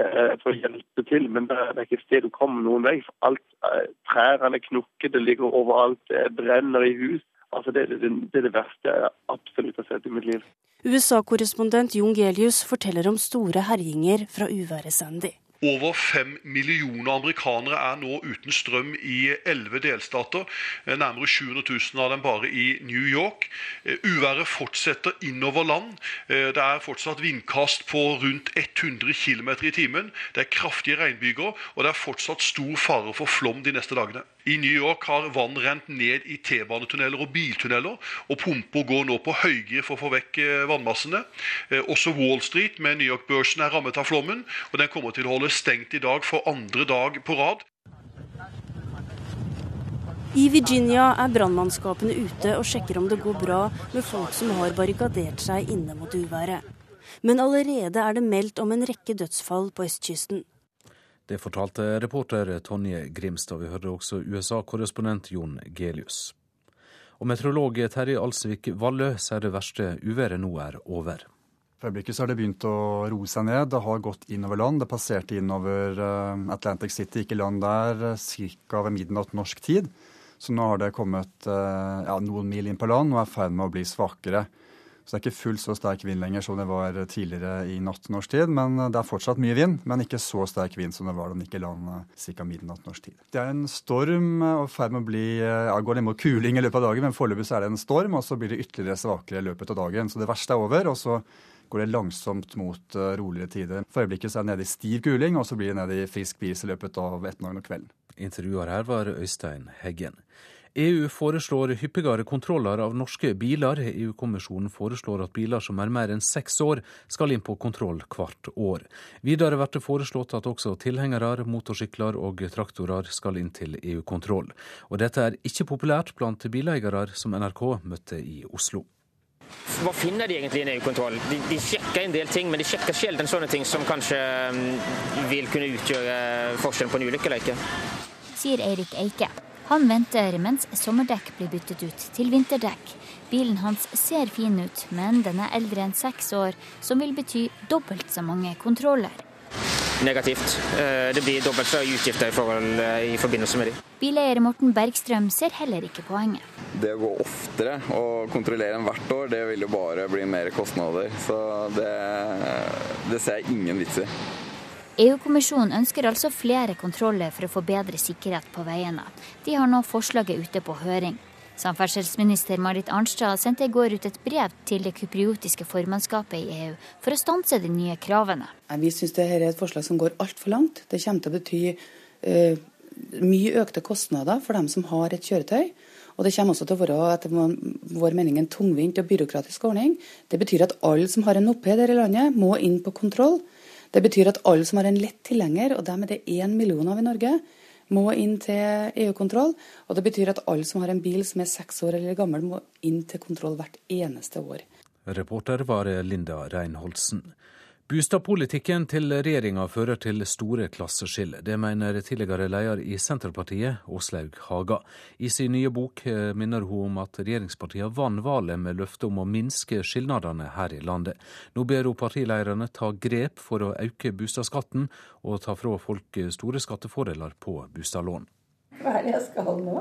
eh, for å hjelpe til, men det er ikke et sted å komme noen vei. For alt, eh, Trærne er knukket, det ligger overalt, det brenner i hus. Altså det, det, det, er det verste jeg absolutt har sett i mitt liv. USA-korrespondent Jon Gelius forteller om store herjinger fra uværet Sandy. Over fem millioner amerikanere er nå uten strøm i elleve delstater. Nærmere 700 000 av dem bare i New York. Uværet fortsetter innover land. Det er fortsatt vindkast på rundt 100 km i timen. Det er kraftige regnbyger, og det er fortsatt stor fare for flom de neste dagene. I New York har vann rent ned i T-banetunneler og biltunneler, og pumper går nå på høygir for å få vekk vannmassene. Også Wall Street med New York-børsen er rammet av flommen, og den kommer til å holde stengt i dag for andre dag på rad. I Virginia er brannmannskapene ute og sjekker om det går bra med folk som har barrikadert seg inne mot uværet. Men allerede er det meldt om en rekke dødsfall på østkysten. Det fortalte reporter Tonje Grimstad. Vi hørte også USA-korrespondent Jon Gelius. Og meteorolog Terje Alsvik Vallø sier det verste uværet nå er over. For øyeblikket så har det begynt å roe seg ned. Det har gått innover land. Det passerte innover Atlantic City, ikke land der, ca. ved midnatt norsk tid. Så nå har det kommet ja, noen mil inn på land og er i ferd med å bli svakere. Så det er ikke fullt så sterk vind lenger som det var tidligere i natt norsk tid. Men det er fortsatt mye vind, men ikke så sterk vind som det var da den gikk i land ca. midnatt norsk tid. Det er en storm og i ferd med å bli ja, går ned mot kuling i løpet av dagen, men foreløpig er det en storm, og så blir det ytterligere svakere i løpet av dagen. Så det verste er over. og så går det langsomt mot roligere tider. For øyeblikket så er det nede i stiv kuling, og så blir det nede i frisk bris i løpet av ettermiddagen og kvelden. Intervjuer her var Øystein Heggen. EU foreslår hyppigere kontroller av norske biler. EU-kommisjonen foreslår at biler som er mer enn seks år, skal inn på kontroll hvert år. Videre blir det foreslått at også tilhengere, motorsykler og traktorer skal inn til EU-kontroll. Og dette er ikke populært blant bileiere som NRK møtte i Oslo. Hva finner de egentlig i en EU-kontroll? De, de, sjekker en del ting, men de sjekker sjelden sånne ting som kanskje vil kunne utgjøre forskjellen på en ulykke eller ikke. Sier Eirik Eike. Han venter mens sommerdekk blir byttet ut til vinterdekk. Bilen hans ser fin ut, men den er eldre enn seks år, som vil bety dobbelt så mange kontroller. Negativt. Det blir dobbelt så utgifter i, forhold, i forbindelse med de. Bileier Morten Bergstrøm ser heller ikke poenget. Det å gå oftere og kontrollere enn hvert år, det vil jo bare bli mer kostnader. Så det, det ser jeg ingen vits i. EU-kommisjonen ønsker altså flere kontroller for å få bedre sikkerhet på veiene. De har nå forslaget ute på høring. Samferdselsminister Marit Arnstad sendte i går ut et brev til det kypriotiske formannskapet i EU for å stanse de nye kravene. Vi syns dette er et forslag som går altfor langt. Det kommer til å bety uh, mye økte kostnader for dem som har et kjøretøy. Og det kommer også til å være etter vår mening en tungvint og byråkratisk ordning. Det betyr at alle som har en moped her i landet, må inn på kontroll. Det betyr at alle som har en lett tilhenger, og dem er det én million av i Norge, må inn til EU-kontroll. Og det betyr at alle som har en bil som er seks år eller gammel, må inn til kontroll hvert eneste år. Reporter var Linda Reinholdsen. Bostadpolitikken til regjeringa fører til store klasseskiller. Det mener tidligere leder i Senterpartiet, Åslaug Haga. I sin nye bok eh, minner hun om at regjeringspartiene vant valget med løftet om å minske skilnadene her i landet. Nå ber hun partilederne ta grep for å øke bostadskatten og ta fra folk store skattefordeler på bostadlån. Hva er det jeg skal nå?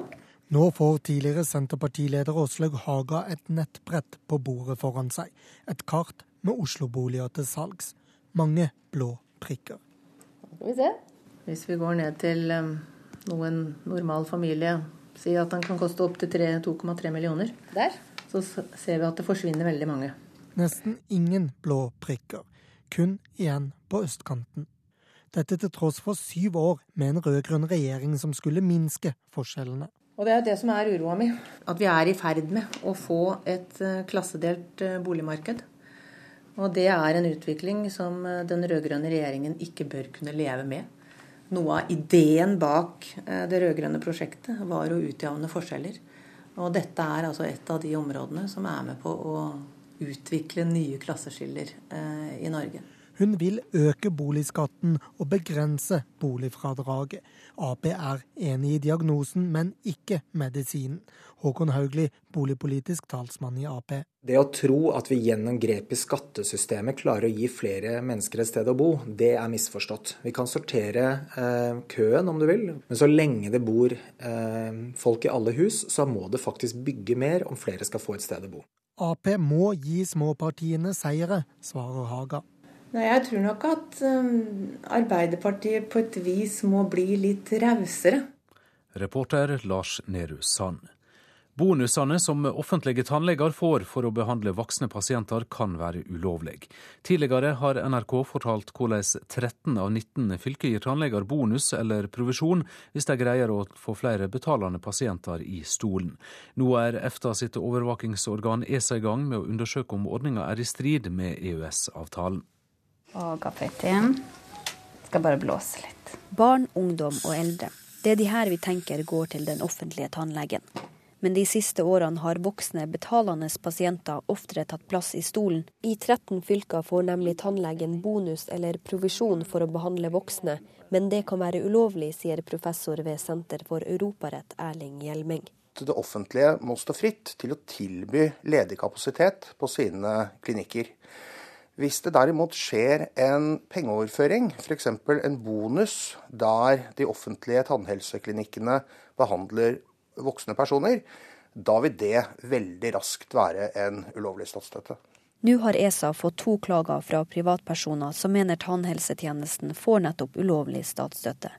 Nå får tidligere Senterpartileder Åslaug Haga et nettbrett på bordet foran seg. Et kart med Oslo-boliger til salgs. Mange blå prikker. Skal vi se. Hvis vi går ned til um, noen normal familie, si at den kan koste opptil 2,3 millioner, Der. så ser vi at det forsvinner veldig mange. Nesten ingen blå prikker. Kun igjen på østkanten. Dette til tross for syv år med en rød-grønn regjering som skulle minske forskjellene. Og Det er det som er uroa mi. At vi er i ferd med å få et uh, klassedelt uh, boligmarked. Og det er en utvikling som eh, den rød-grønne regjeringen ikke bør kunne leve med. Noe av ideen bak eh, det rød-grønne prosjektet var å utjevne forskjeller. Og dette er altså et av de områdene som er med på å utvikle nye klasseskiller eh, i Norge. Hun vil øke boligskatten og begrense boligfradraget. Ap er enig i diagnosen, men ikke medisinen. Håkon Haugli, boligpolitisk talsmann i Ap. Det å tro at vi gjennom grep i skattesystemet klarer å gi flere mennesker et sted å bo, det er misforstått. Vi kan sortere eh, køen om du vil, men så lenge det bor eh, folk i alle hus, så må det faktisk bygge mer om flere skal få et sted å bo. Ap må gi småpartiene seire, svarer Haga. Nei, Jeg tror nok at um, Arbeiderpartiet på et vis må bli litt rausere. Reporter Lars Nehru Sand. Bonusene som offentlige tannleger får for å behandle voksne pasienter, kan være ulovlig. Tidligere har NRK fortalt hvordan 13 av 19 fylker gir tannleger bonus eller provisjon hvis de greier å få flere betalende pasienter i stolen. Nå er EFTA sitt overvåkingsorgan ESA i gang med å undersøke om ordninga er i strid med EØS-avtalen og gaffatin. Skal bare blåse litt. Barn, ungdom og eldre. Det er de her vi tenker går til den offentlige tannlegen. Men de siste årene har voksne, betalende pasienter oftere tatt plass i stolen. I 13 fylker får nemlig tannlegen bonus eller provisjon for å behandle voksne, men det kan være ulovlig, sier professor ved Senter for europarett Erling Hjelmeng. Det offentlige må stå fritt til å tilby ledig kapasitet på sine klinikker. Hvis det derimot skjer en pengeoverføring, f.eks. en bonus der de offentlige tannhelseklinikkene behandler voksne personer, da vil det veldig raskt være en ulovlig statsstøtte. Nå har ESA fått to klager fra privatpersoner som mener tannhelsetjenesten får nettopp ulovlig statsstøtte.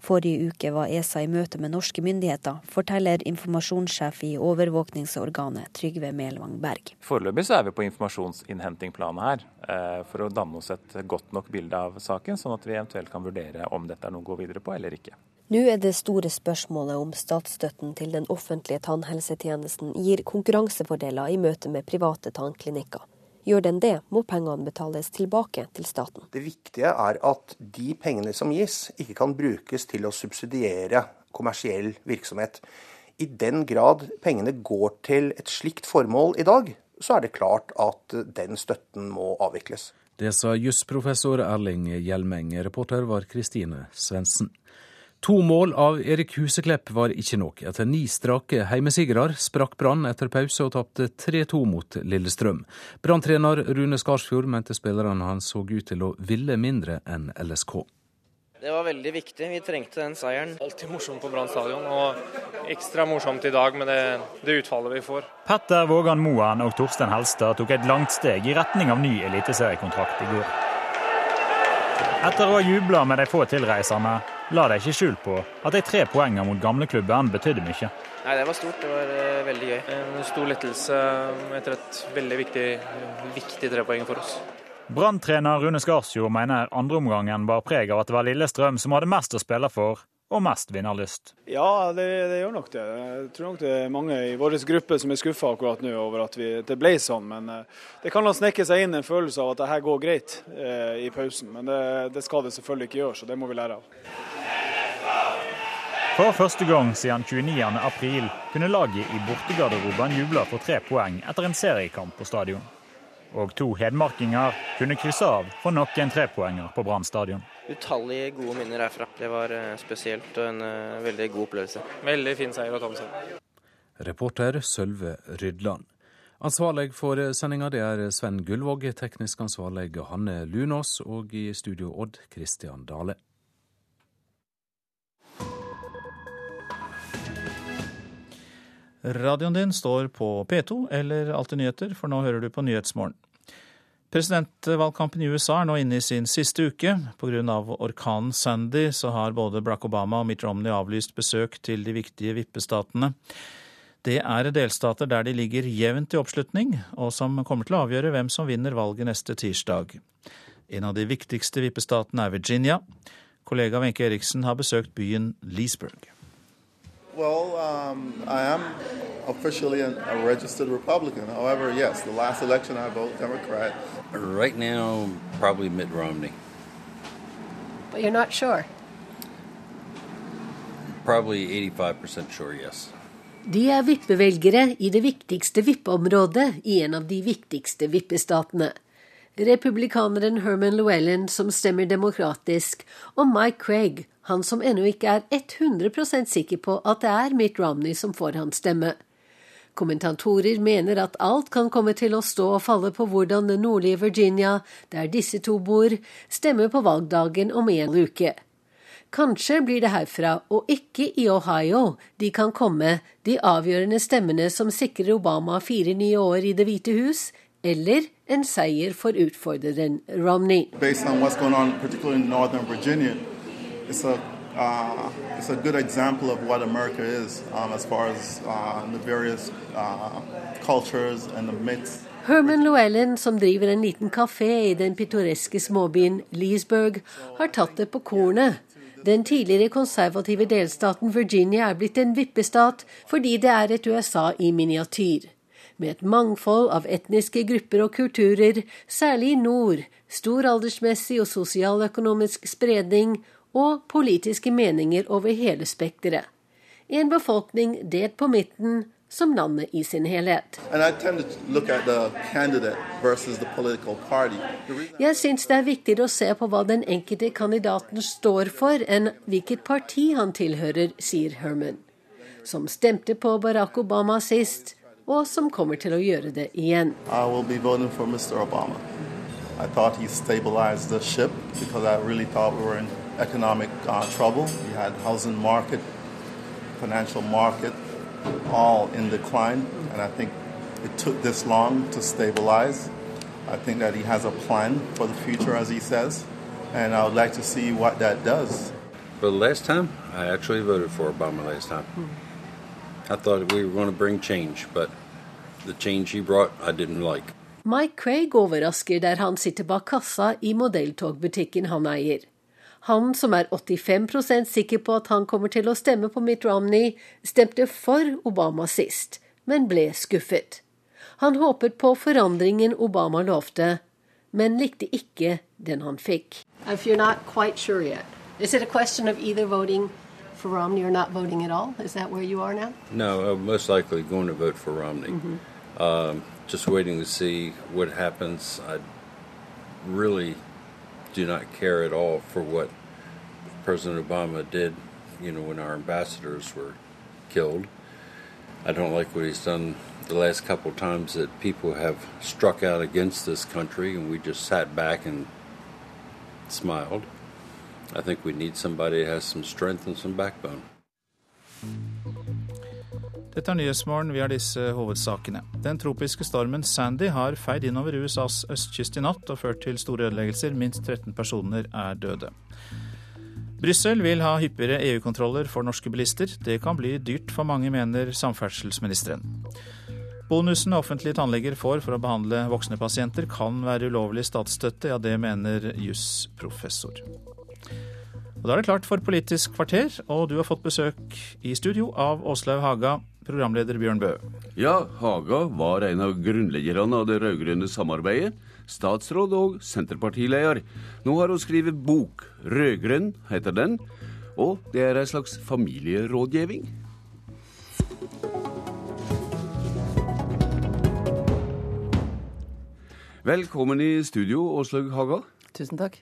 Forrige uke var ESA i møte med norske myndigheter, forteller informasjonssjef i overvåkningsorganet Trygve Melvang Berg. Foreløpig så er vi på informasjonsinnhentingplanet her, eh, for å danne oss et godt nok bilde av saken, sånn at vi eventuelt kan vurdere om dette er noe å gå videre på eller ikke. Nå er det store spørsmålet om statsstøtten til den offentlige tannhelsetjenesten gir konkurransefordeler i møte med private tannklinikker. Gjør den det, må pengene betales tilbake til staten. Det viktige er at de pengene som gis, ikke kan brukes til å subsidiere kommersiell virksomhet. I den grad pengene går til et slikt formål i dag, så er det klart at den støtten må avvikles. Det sa jusprofessor Erling Hjelmeng. Reporter var Kristine Svendsen. To mål av Erik Huseklepp var ikke nok. Etter ni strake heimesigrer sprakk Brann etter pause og tapte 3-2 mot Lillestrøm. Brann-trener Rune Skarsfjord mente spillerne hans så ut til å ville mindre enn LSK. Det var veldig viktig. Vi trengte den seieren. Alltid morsomt på Brann stadion, og ekstra morsomt i dag med det, det utfallet vi får. Petter Vågan Moen og Torstein Helstad tok et langt steg i retning av ny eliteseriekontrakt i går. Etter å ha jubla med de få tilreisende, la de ikke skjul på at de tre poengene mot gamleklubben betydde mye. Nei, Det var stort. Det var uh, veldig gøy. En stor lettelse etter et veldig viktig, viktig trepoeng for oss. Brann-trener Rune Skarsjord mener andreomgangen bar preg av at det var Lillestrøm som hadde mest å spille for, og mest vinnerlyst. Ja, det, det, gjør nok det. Jeg tror nok det er mange i vår gruppe som er skuffa akkurat nå over at vi, det ble sånn. Men eh, det kan ha snekke seg inn en følelse av at det her går greit eh, i pausen. Men det, det, skal det selvfølgelig ikke gjøre, så det må vi lære av. For første gang siden 29.4 kunne laget i bortegarderoben juble for tre poeng etter en seriekamp på stadion. Og to hedmarkinger kunne krysse av for noen trepoenger på Brann stadion. Utallige gode minner herfra. Det var eh, spesielt og en uh, veldig god opplevelse. Veldig fin seier å ta med seg. Reporter Sølve Rydland. Ansvarlig for sendinga det er Sven Gullvåg, teknisk ansvarlig Hanne Lunås og i studio Odd Christian Dale. Radioen din står på P2 eller Alltid nyheter, for nå hører du på Nyhetsmorgen. Presidentvalgkampen i USA er nå inne i sin siste uke. Pga. orkanen Sandy så har både Barack Obama og Mitt Romney avlyst besøk til de viktige vippestatene. Det er delstater der de ligger jevnt i oppslutning, og som kommer til å avgjøre hvem som vinner valget neste tirsdag. En av de viktigste vippestatene er Virginia. Kollega Wenche Eriksen har besøkt byen Leesburg. Well, um, officially an, a registered Republican. However, yes, the last election I voted Democrat. Right now, probably Mitt Romney. But you're not sure? Probably 85% sure, yes. De er vippevelgere i det viktigste vippeområdet i en av de viktigste vippestatene. Republikaneren Herman Llewellyn, som stemmer demokratisk, og Mike Craig, han som ennå ikke er 100% sikker på at det er Mitt Romney som får hans stemme. Kommentatorer mener at alt kan komme til å stå og falle på hvordan det nordlige Virginia, der disse to bor, stemmer på valgdagen om en uke. Kanskje blir det herfra, og ikke i Ohio, de kan komme, de avgjørende stemmene som sikrer Obama fire nye år i Det hvite hus, eller en seier for utfordreren Romney. Based on what's going on, particularly in Northern Virginia, it's a uh, it's a good example of what America is um, as far as uh, the various uh, cultures and the mix. Herman Llewellyn, som driver en liten kafé i den pittoreske småbyen Leesburg, har tatt det på kornet. Den tidligere konservative delstaten Virginia er blitt en vippestat fordi det er et USA i miniatyr. Med et mangfold av etniske grupper og kulturer, særlig i nord, stor aldersmessig og sosialøkonomisk spredning og politiske meninger over hele spekteret. En befolkning delt på midten, som landet i sin helhet. Jeg syns det er viktigere å se på hva den enkelte kandidaten står for, enn hvilket parti han tilhører, sier Herman. Som stemte på Barack Obama sist, og som kommer til å gjøre det igjen. I will be for Mr. Obama. Jeg thought he stabilized the ship because I really thought we were in economic uh, trouble. We had housing market, financial market, all in decline, and I think it took this long to stabilize. I think that he has a plan for the future, as he says, and I would like to see what that does. But last time, I actually voted for Obama last time. I thought we were going to bring change, but the change he brought, I didn't like. Mike Craig overrasker der han sitter bak kassa i modelltogbutikken han eier. Han som er 85% sikker på at han kommer til å stemme på Mitt Romney, stemte for Obama sist, men ble skuffet. Han håpet på forandringen Obama lovte, men likte ikke den han fikk. Sure Is it a question of either voting for Romney or not voting at all? Is that where you are now? No, I'm most likely going to vote for Romney. Mm -hmm. um, just waiting to see what happens. I really do not care at all for what President Obama did, you know, when our ambassadors were killed. I don't like what he's done the last couple times that people have struck out against this country and we just sat back and smiled. I think we need somebody that has some strength and some backbone. Dette er Nyhetsmorgen, vi har disse hovedsakene. Den tropiske stormen Sandy har feid innover USAs østkyst i natt og ført til store ødeleggelser. Minst 13 personer er døde. Brussel vil ha hyppigere EU-kontroller for norske bilister. Det kan bli dyrt for mange, mener samferdselsministeren. Bonusen offentlige tannleger får for å behandle voksne pasienter, kan være ulovlig statsstøtte. Ja, det mener jusprofessor. Og Da er det klart for Politisk kvarter, og du har fått besøk i studio av Åslaug Haga, programleder Bjørn Bø. Ja, Haga var en av grunnleggerne av det rød-grønne samarbeidet. Statsråd og Senterpartileder. Nå har hun skrevet bok. 'Rødgrønn' heter den. Og det er en slags familierådgivning. Velkommen i studio, Åslaug Haga. Tusen takk.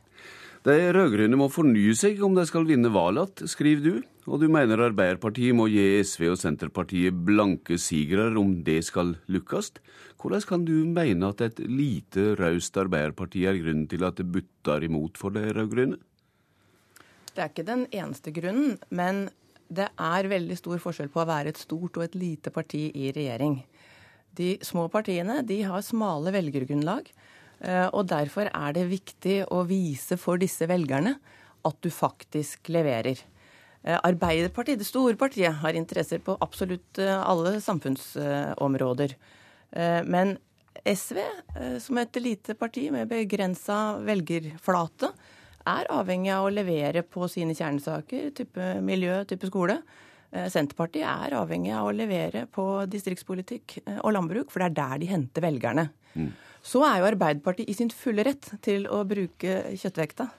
De rød-grønne må fornye seg om de skal vinne valget, skriver du. Og du mener Arbeiderpartiet må gi SV og Senterpartiet blanke sigere om det skal lykkes. Hvordan kan du mene at et lite raust Arbeiderparti er grunnen til at det butter imot for de rød-grønne? Det er ikke den eneste grunnen, men det er veldig stor forskjell på å være et stort og et lite parti i regjering. De små partiene de har smale velgergrunnlag. Eh, og derfor er det viktig å vise for disse velgerne at du faktisk leverer. Eh, Arbeiderpartiet, det store partiet, har interesser på absolutt eh, alle samfunnsområder. Men SV, som et lite parti med begrensa velgerflate, er avhengig av å levere på sine kjernesaker, type miljø, type skole. Senterpartiet er avhengig av å levere på distriktspolitikk og landbruk, for det er der de henter velgerne. Mm. Så er jo Arbeiderpartiet i sin fulle rett til å bruke kjøttvekta.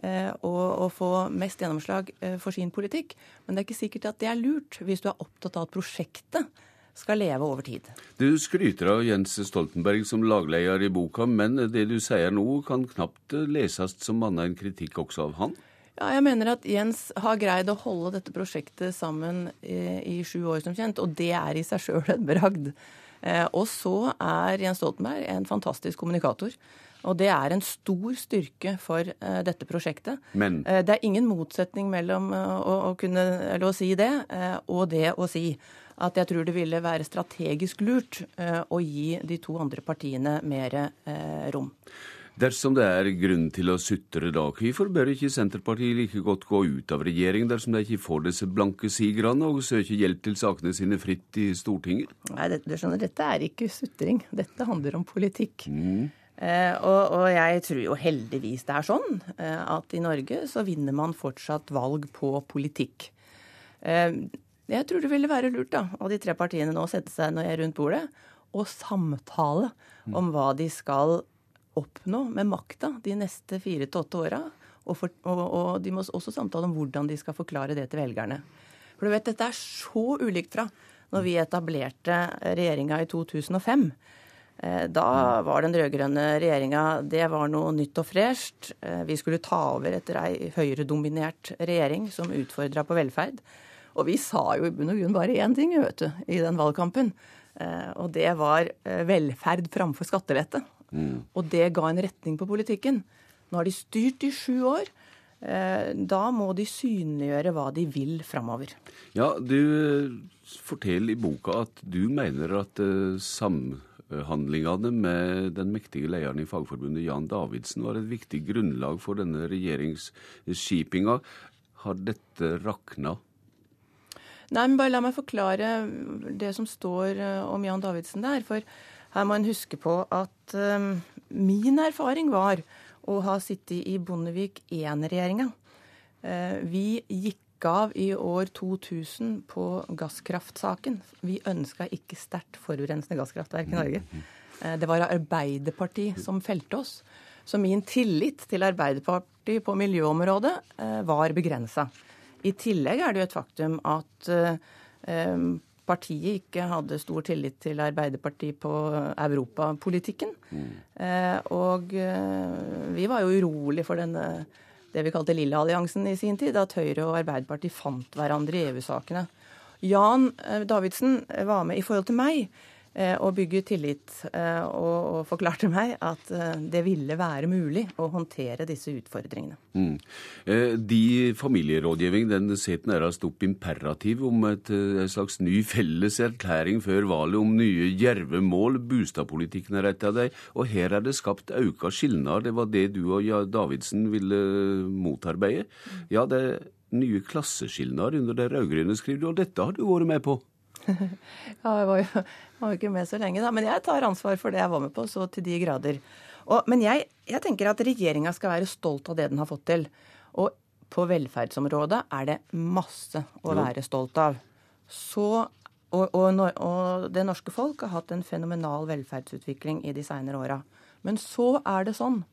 Eh, og, og, få mest gjennomslag eh, for sin politikk. Men det er ikke sikkert at det er lurt, hvis du er opptatt av at prosjektet skal leve over tid. Du skryter av Jens Stoltenberg som lagleder i boka, men det du sier nå kan knapt leses som annet enn kritikk også av han? Ja, jeg mener at Jens har greid å holde dette prosjektet sammen i, i sju år, som kjent. Og det er i seg sjøl en bragd. Eh, og så er Jens Stoltenberg en fantastisk kommunikator. Og det er en stor styrke for uh, dette prosjektet. Men uh, Det er ingen motsetning mellom uh, å, å, kunne, å, si det og det å si at jeg tror det ville være strategisk lurt å gi de to andre partiene mer rom. Dersom det er grunn til å sutre da, hvorfor bør ikke Senterpartiet like godt gå ut av regjering dersom de ikke får disse blanke sigrene og søker hjelp til sakene sine fritt i Stortinget? Nei, det, det skjønner, Dette er ikke sutring. Dette handler om politikk. Mm. Eh, og, og, jeg tror jo heldigvis det er sånn eh, at i Norge så vinner man fortsatt valg på politikk. Eh, jeg tror det ville være lurt da, av de tre partiene nå å sette seg rundt bordet og samtale mm. om hva de skal oppnå med makta de neste fire til åtte åra. Og, for, og, og, de må også samtale om hvordan de skal forklare det til velgerne. For du vet, dette er så ulikt fra når vi etablerte regjeringa i 2005. Eh, da var den rød-grønne regjeringa det var noe nytt og fresht. Eh, vi skulle ta over etter ei høyredominert regjering som utfordra på velferd. Og vi sa jo i bunn og grunn bare én ting vet du, i den valgkampen. Eh, og det var velferd framfor skattelette. Mm. Og det ga en retning på politikken. Nå har de styrt i sju år. Da må de synliggjøre hva de vil framover. Ja, du forteller i boka at du mener at uh, samhandlingene med den mektige lederen i Fagforbundet, Jan Davidsen, var et viktig grunnlag for denne regjeringsskipinga. Har dette rakna? Nei, men bare la meg forklare det som står om Jan Davidsen der. For her må en huske på at um, min erfaring var å ha sittet i Bondevik I-regjeringa. Uh, vi gikk av i år 2000 på gasskraftsaken. Vi ønska ikke sterkt forurensende gasskraftverk i Norge. Uh, det var Arbeiderpartiet som felte oss. Så min tillit til Arbeiderpartiet på miljøområdet uh, var begrensa. I tillegg er det jo et faktum at um, partiet ikke hadde stor tillit til Arbeiderpartiet på europapolitikken. Mm. Eh, og eh, vi var jo urolig for denne det vi kalte Lille alliansen i sin tid, at Høyre og Arbeiderpartiet fant hverandre i EU-sakene. Jan eh, Davidsen var med i forhold til meg Eh, og bygge tillit. og og, forklarte meg at eh, det ville være mulig å håndtere disse utfordringene. Mm. De familierådgivning den setter nærmest opp imperativ om et, et, slags ny felles erklæring før valget om nye djerve mål. Bostadpolitikken er et av dem. Og her er det skapt auka skilnader. Det var det du og Davidsen ville motarbeide. Mm. Ja, det er nye klasseskilnader under de rød-grønne, skriver du, og dette har du vært med på? [laughs] ja, jeg var jo, var jo, ikke med så lenge, da. Men jeg tar ansvar for det jeg var med på, så til de grader. Og, men jeg, jeg, tenker at regjeringa skal være stolt av det den har fått til. Og på velferdsområdet er det masse å være stolt av. Så, og, og, og, det norske folk har hatt en fenomenal velferdsutvikling i de seinere åra. Men så er det sånn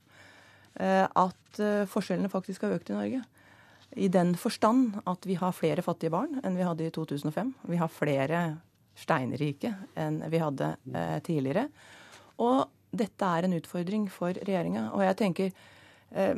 eh, at eh, forskjellene faktisk har økt i Norge. I den forstand at vi har flere fattige barn enn vi hadde i 2005. Vi har flere steinrike enn vi hadde eh, tidligere. Og dette er en utfordring for regjeringa. Og jeg tenker eh,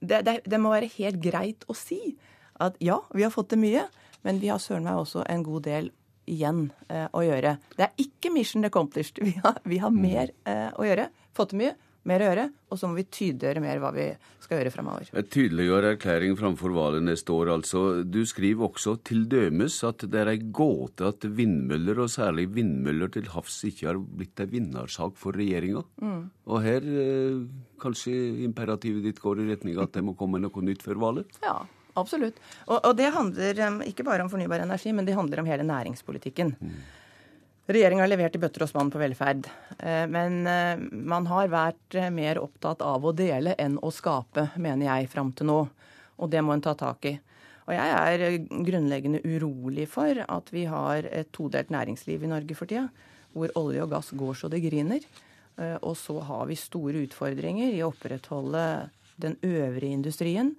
det, det, det, må være helt greit å si at ja, vi har fått til mye, men vi har søren meg også en god del igjen eh, å gjøre. Det er ikke mission accomplished. Vi har, vi har mm. mer eh, å gjøre. Fått til mye, mer å gjøre, og så må vi tydeliggjøre mer hva vi skal gjøre fremover. Et tydeligere erklæring framfor valget neste år, altså. Du skriver også til dømes at det er ei gåte at vindmøller, og særlig vindmøller til havs, ikke har blitt ei vinnersak for regjeringa. Mm. Og her eh, kanskje imperativet ditt går i retning av at det må komme noe nytt før valget? Ja, absolutt. Og, og det handler um, ikke bare om fornybar energi, men det handler om hele næringspolitikken. Mm. Regjeringa har levert i bøtter og spann på velferd. Eh, men eh, man har vært eh, mer opptatt av å dele enn å skape, mener jeg, fram til nå. Og det må en ta tak i. Og jeg er grunnleggende urolig for at vi har et todelt næringsliv i Norge for tida, hvor olje og gass går så det griner. Og så har vi store utfordringer i å opprettholde den øvrige industrien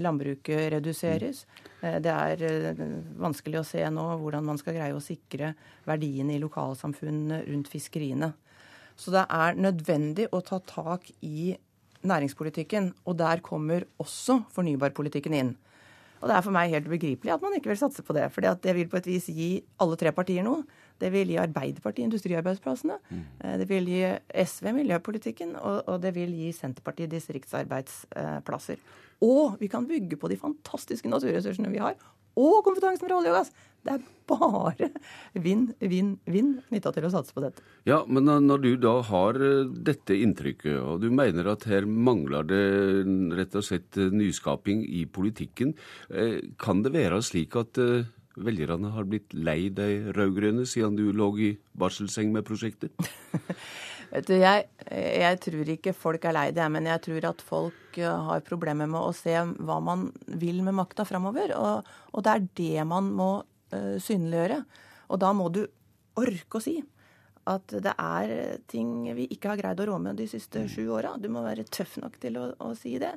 landbruket reduseres. Eh, det er eh, vanskelig å se nå hvordan man skal greie å sikre verdiene i lokalsamfunnene rundt fiskeriene. Så det er nødvendig å ta tak i næringspolitikken, og der kommer også fornybarpolitikken inn. Og det er for meg helt ubegripelig at man ikke vil satse på det. For det vil på et vis gi alle tre partier noe. Det vil gi Arbeiderpartiet industriarbeidsplassene. Mm. Det vil gi SV miljøpolitikken, og, det vil gi Senterpartiet distriktsarbeidsplasser. Og vi kan bygge på de fantastiske naturressursene vi har, og kompetansen fra olje og gass. Det er bare vinn, vinn, vinn knytta til å satse på dette. Ja, Men når du da har eh, dette inntrykket, og du mener at her mangler det rett og slett eh, nyskaping i politikken, eh, kan det være slik at velgerne har blitt lei de rød-grønne siden du lå i barselseng med prosjektet? [laughs] Vet du, jeg, jeg, tror ikke folk er lei det, men jeg tror at folk eh, har problemer med å se hva man vil med makta framover. Og, og, det er det man må uh, synliggjøre. Og da må du orke å si at det er ting vi ikke har greid å rå med de siste sju åra. Du må være tøff nok til å, å si det.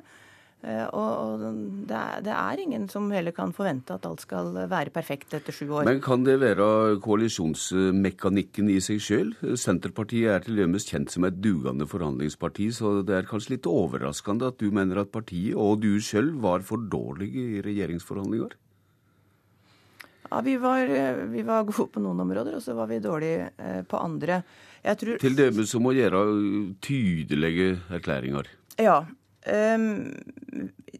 Eh, og, det, er, det, er, ingen som heller kan forvente at alt skal være perfekt etter sju år. Men kan det være koalisjonsmekanikken i seg sjøl? Senterpartiet er til dømes kjent som et dugende forhandlingsparti, så det er kanskje litt overraskende at du mener at partiet og du sjøl var for dårlige i regjeringsforhandlinger? Ja, vi var, vi var, gode på noen områder, og så var vi dårlige eh, på andre. Tror... Til dømes som å gjøre tydelige erklæringer? Ja, Um,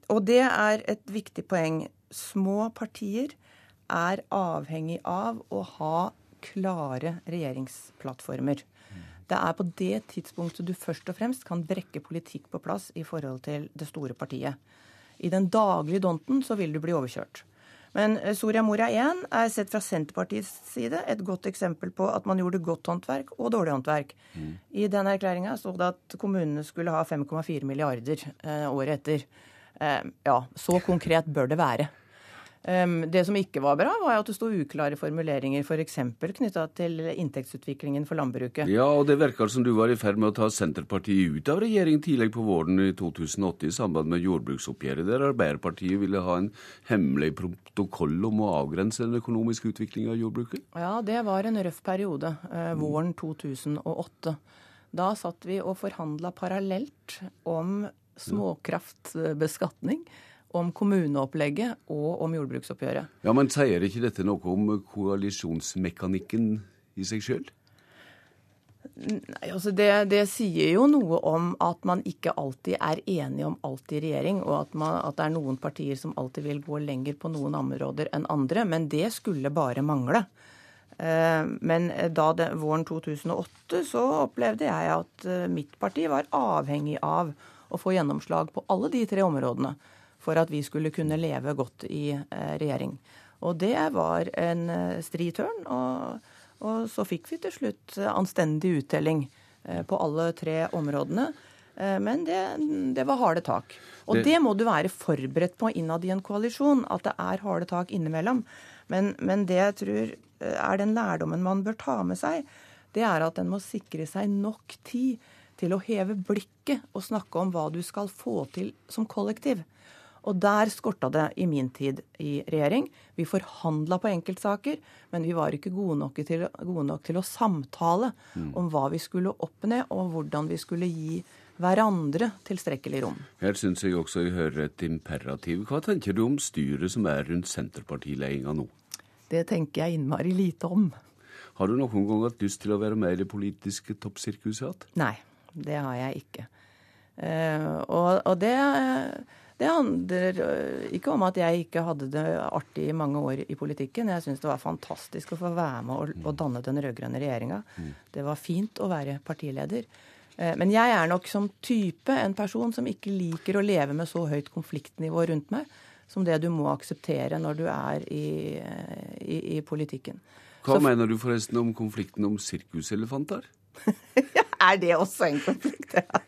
og det er et viktig poeng. Små partier er avhengig av å ha klare regjeringsplattformer. Det er på det tidspunktet du først og fremst kan brekke politikk på plass i forhold til det store partiet. I den daglige donten så vil du bli overkjørt. Men eh, Soria Moria 1 er sett fra Senterpartiets side et godt eksempel på at man gjorde godt håndverk og dårlig håndverk. Mm. I den erklæringa sto det at kommunene skulle ha 5,4 milliarder eh, året etter. Eh, ja, så konkret bør det være. Um, det som ikke var bra, var at det sto uklare formuleringer f.eks. For knytta til inntektsutviklingen for landbruket. Ja, og det virker som du var i ferd med å ta Senterpartiet ut av regjering tidlig på våren i 2008 i samband med jordbruksoppgjøret, der Arbeiderpartiet ville ha en hemmelig protokoll om å avgrense den økonomiske utviklingen av jordbruket? Ja, det var en røff periode. Uh, våren 2008. Da satt vi og forhandla parallelt om småkraftbeskatning om kommuneopplegget og om jordbruksoppgjøret. Ja, Men sier ikke dette noe om koalisjonsmekanikken i seg sjøl? Nei, altså det, det, sier jo noe om at man ikke alltid er enige om alt i regjering, og at, man, at, det er noen partier som alltid vil gå lenger på noen områder enn andre. Men det skulle bare mangle. Eh, men da det, våren 2008 så opplevde jeg at eh, mitt parti var avhengig av å få gjennomslag på alle de tre områdene for at vi skulle kunne leve godt i eh, regjering. Og det var en eh, stri tørn. Og, og, så fikk vi til slutt anstendig uttelling eh, på alle tre områdene. Men det, det var harde tak. Og det, det, må du være forberedt på innad i en koalisjon, at det er harde tak innimellom. Men, men det jeg tror er den lærdommen man bør ta med seg, det er at en må sikre seg nok tid til å heve blikket og snakke om hva du skal få til som kollektiv. Og der skorta det i min tid i regjering. Vi forhandla på enkeltsaker, men vi var ikke gode nok til, gode nok til å samtale mm. om hva vi skulle oppnå, og hvordan vi skulle gi hverandre tilstrekkelig rom. Her syns jeg også jeg hører et imperativ. Hva tenker du om styret som er rundt Senterpartiledelsen nå? Det tenker jeg innmari lite om. Har du noen gang hatt lyst til å være med i det politiske toppsirkuset? Nei, det har jeg ikke. Uh, og, og det, det, handler eh, ikke om at jeg ikke hadde det artig i mange år i politikken. Jeg syns det var fantastisk å få være med og, og danne den rød-grønne regjeringa. Mm. Det var fint å være partileder. Uh, men jeg er nok som type en person som ikke liker å leve med så høyt konfliktnivå rundt meg som det du må akseptere når du er i, i, i politikken. Hva Så, mener du forresten om konflikten om sirkuselefanter? [laughs] er det også en konflikt? [laughs] Ja.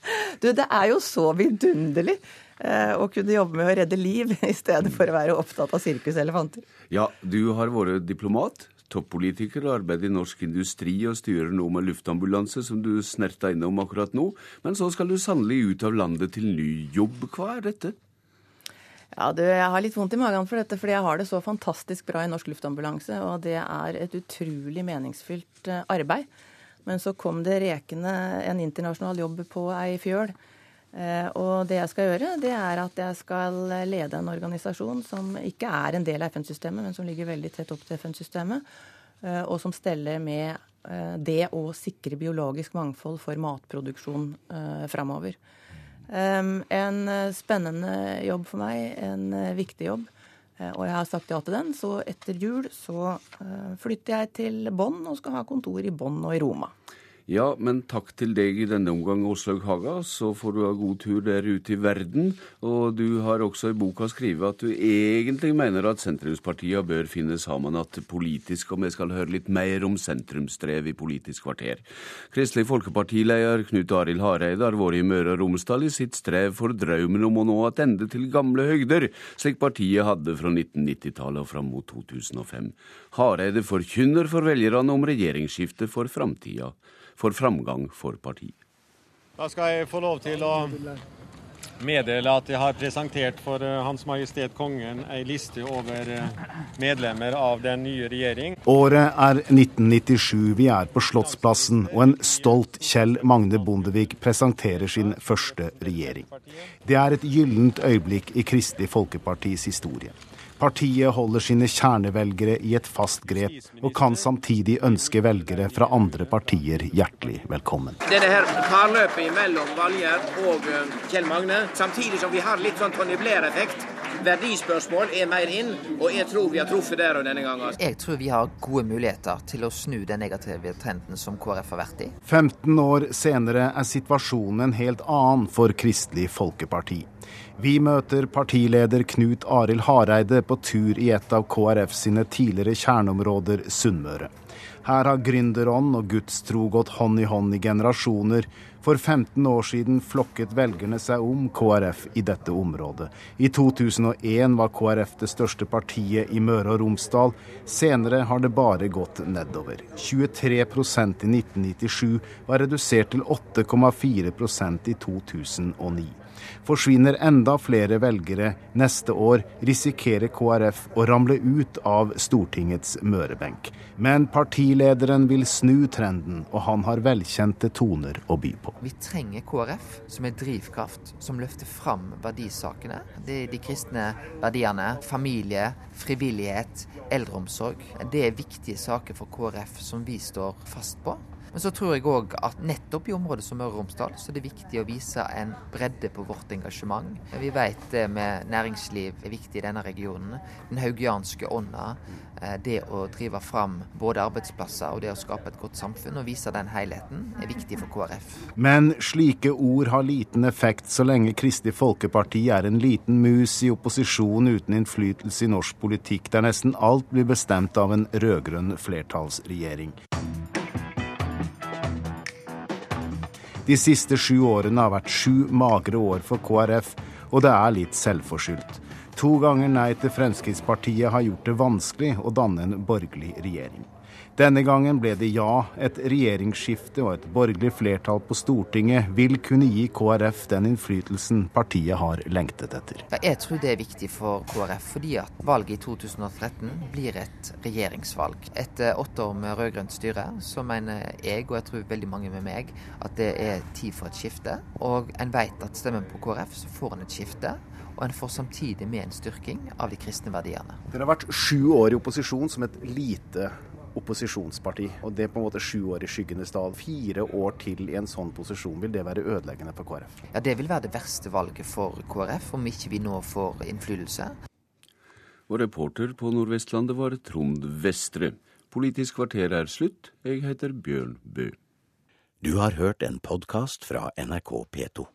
Du, det er jo så vidunderlig eh, å kunne jobbe med å redde liv [laughs] i stedet for å være opptatt av sirkuselefanter. Ja, du har vært diplomat, toppolitiker og arbeider i norsk industri og styrer nå med luftambulanse, som du snerta innom akkurat nå. Men så skal du sannelig ut av landet til ny jobb. Hva er dette? Ja, du, Jeg har litt vondt i magen for dette, fordi jeg har det så fantastisk bra i Norsk Luftambulanse. Og det er et utrolig meningsfylt eh, arbeid. Men så kom det rekende en internasjonal jobb på ei fjøl. Eh, og det jeg skal gjøre, det er at jeg skal lede en organisasjon som ikke er en del av FN-systemet, men som ligger veldig tett opp til FN-systemet. Eh, og som steller med det å sikre biologisk mangfold for matproduksjon framover. En eh, spennende jobb for meg, en eh, viktig jobb. Eh, og jeg har sagt ja til den, så etter jul så flytter jeg til Bonn og skal ha kontor i Bonn og i Roma. Ja, men takk til deg i denne omgang, Åslaug Haga. Så får du ha god tur der ute i verden. Og du har også i boka skrevet at du egentlig mener at sentrumspartia bør finne sammen at politisk, og vi skal høre litt mer om sentrumsdrev i Politisk kvarter. Kristelig Folkeparti-leder Knut Arild Hareide har vært i Møre og Romsdal i sitt strev for drømmen om å nå tilbake til gamle høgder, slik partiet hadde fra 1990-tallet og fram mot 2005. Hareide forkynner for velgerne om regjeringsskifte for framtida for framgang for partiet. Da skal jeg få lov til å meddele at jeg har presentert for eh, Hans Majestet Kongen ei liste over eh, medlemmer av den nye regjering. Året er 1997. Vi er på Slottsplassen, og en stolt Kjell Magne Bondevik presenterer sin første regjering. Det er et gyllent øyeblikk i Kristelig Folkepartis historie. Partiet holder sine kjernevelgere i et fast grep, og kan samtidig ønske velgere fra andre partier hjertelig velkommen. Denne her parløpet mellom Valgerd og eh, Kjell Magne, samtidig som vi har litt sånn Tony Blair-effekt. Verdispørsmål er mer inn, og jeg tror vi har truffet der og denne gangen. Jeg tror vi har gode muligheter til å snu den negative trenden som KrF har vært i. 15 år senere er situasjonen en helt annen for Kristelig Folkeparti. Vi møter partileder Knut Arild Hareide på tur i et av KrF sine tidligere kjerneområder, Sunnmøre. Her har gründerånd og gudstro gått hånd i hånd i generasjoner. For 15 år siden flokket velgerne seg om KrF i dette området. I 2001 var KrF det største partiet i Møre og Romsdal. Senere har det bare gått nedover. 23% i 1997 var redusert til 8,4% i 2009. Forsvinner enda flere velgere neste år, risikerer KrF å ramle ut av Stortingets mørebenk. Men partilederen vil snu trenden, og han har velkjente toner å by på. Vi trenger KrF som er drivkraft, som løfter fram verdisakene. Det er de kristne verdiene. Familie, frivillighet, eldreomsorg. Det er viktige saker for KrF som vi står fast på. Men så tror jeg òg at nettopp i området som Møre og Romsdal, så er det viktig å vise en bredde på vårt engasjement. Vi vet det med næringsliv er viktig i denne regionen. Den haugianske ånda. Eh, det å drive fram både arbeidsplasser og det å skape et godt samfunn og vise den helheten, er viktig for KrF. Men slike ord har liten effekt så lenge Kristelig Folkeparti er en liten mus i opposisjon uten innflytelse i norsk politikk, der nesten alt blir bestemt av en rød-grønn flertallsregjering. De siste sju årene har vært sju magre år for KrF, og det er litt selvforskyldt. To ganger nei til Fremskrittspartiet har gjort det vanskelig å danne en borgerlig regjering. Denne gangen ble det ja. Et regjeringsskifte og et borgerlig flertall på Stortinget vil kunne gi KrF den innflytelsen partiet har lengtet etter. Jeg tror det er viktig for KrF, fordi at valget i 2013 blir et regjeringsvalg. Etter åtte år med rød-grønt styre, så mener jeg, og jeg tror veldig mange med meg, at det er tid for et skifte. Og en vet at stemmen på KrF, så får en et skifte og en får samtidig med en styrking av de kristne verdiene. Dere har vært sju år i opposisjon som et lite opposisjonsparti. Og det er på en måte sju år i skyggenes dal. Fire år til i en sånn posisjon, vil det være ødeleggende for KrF? Ja, Det vil være det verste valget for KrF, om ikke vi nå får innflytelse. Og reporter på Nordvestlandet var Trond Vestre. Politisk kvarter er slutt. Jeg heter Bjørn Bø. Du har hørt en podkast fra NRK P2.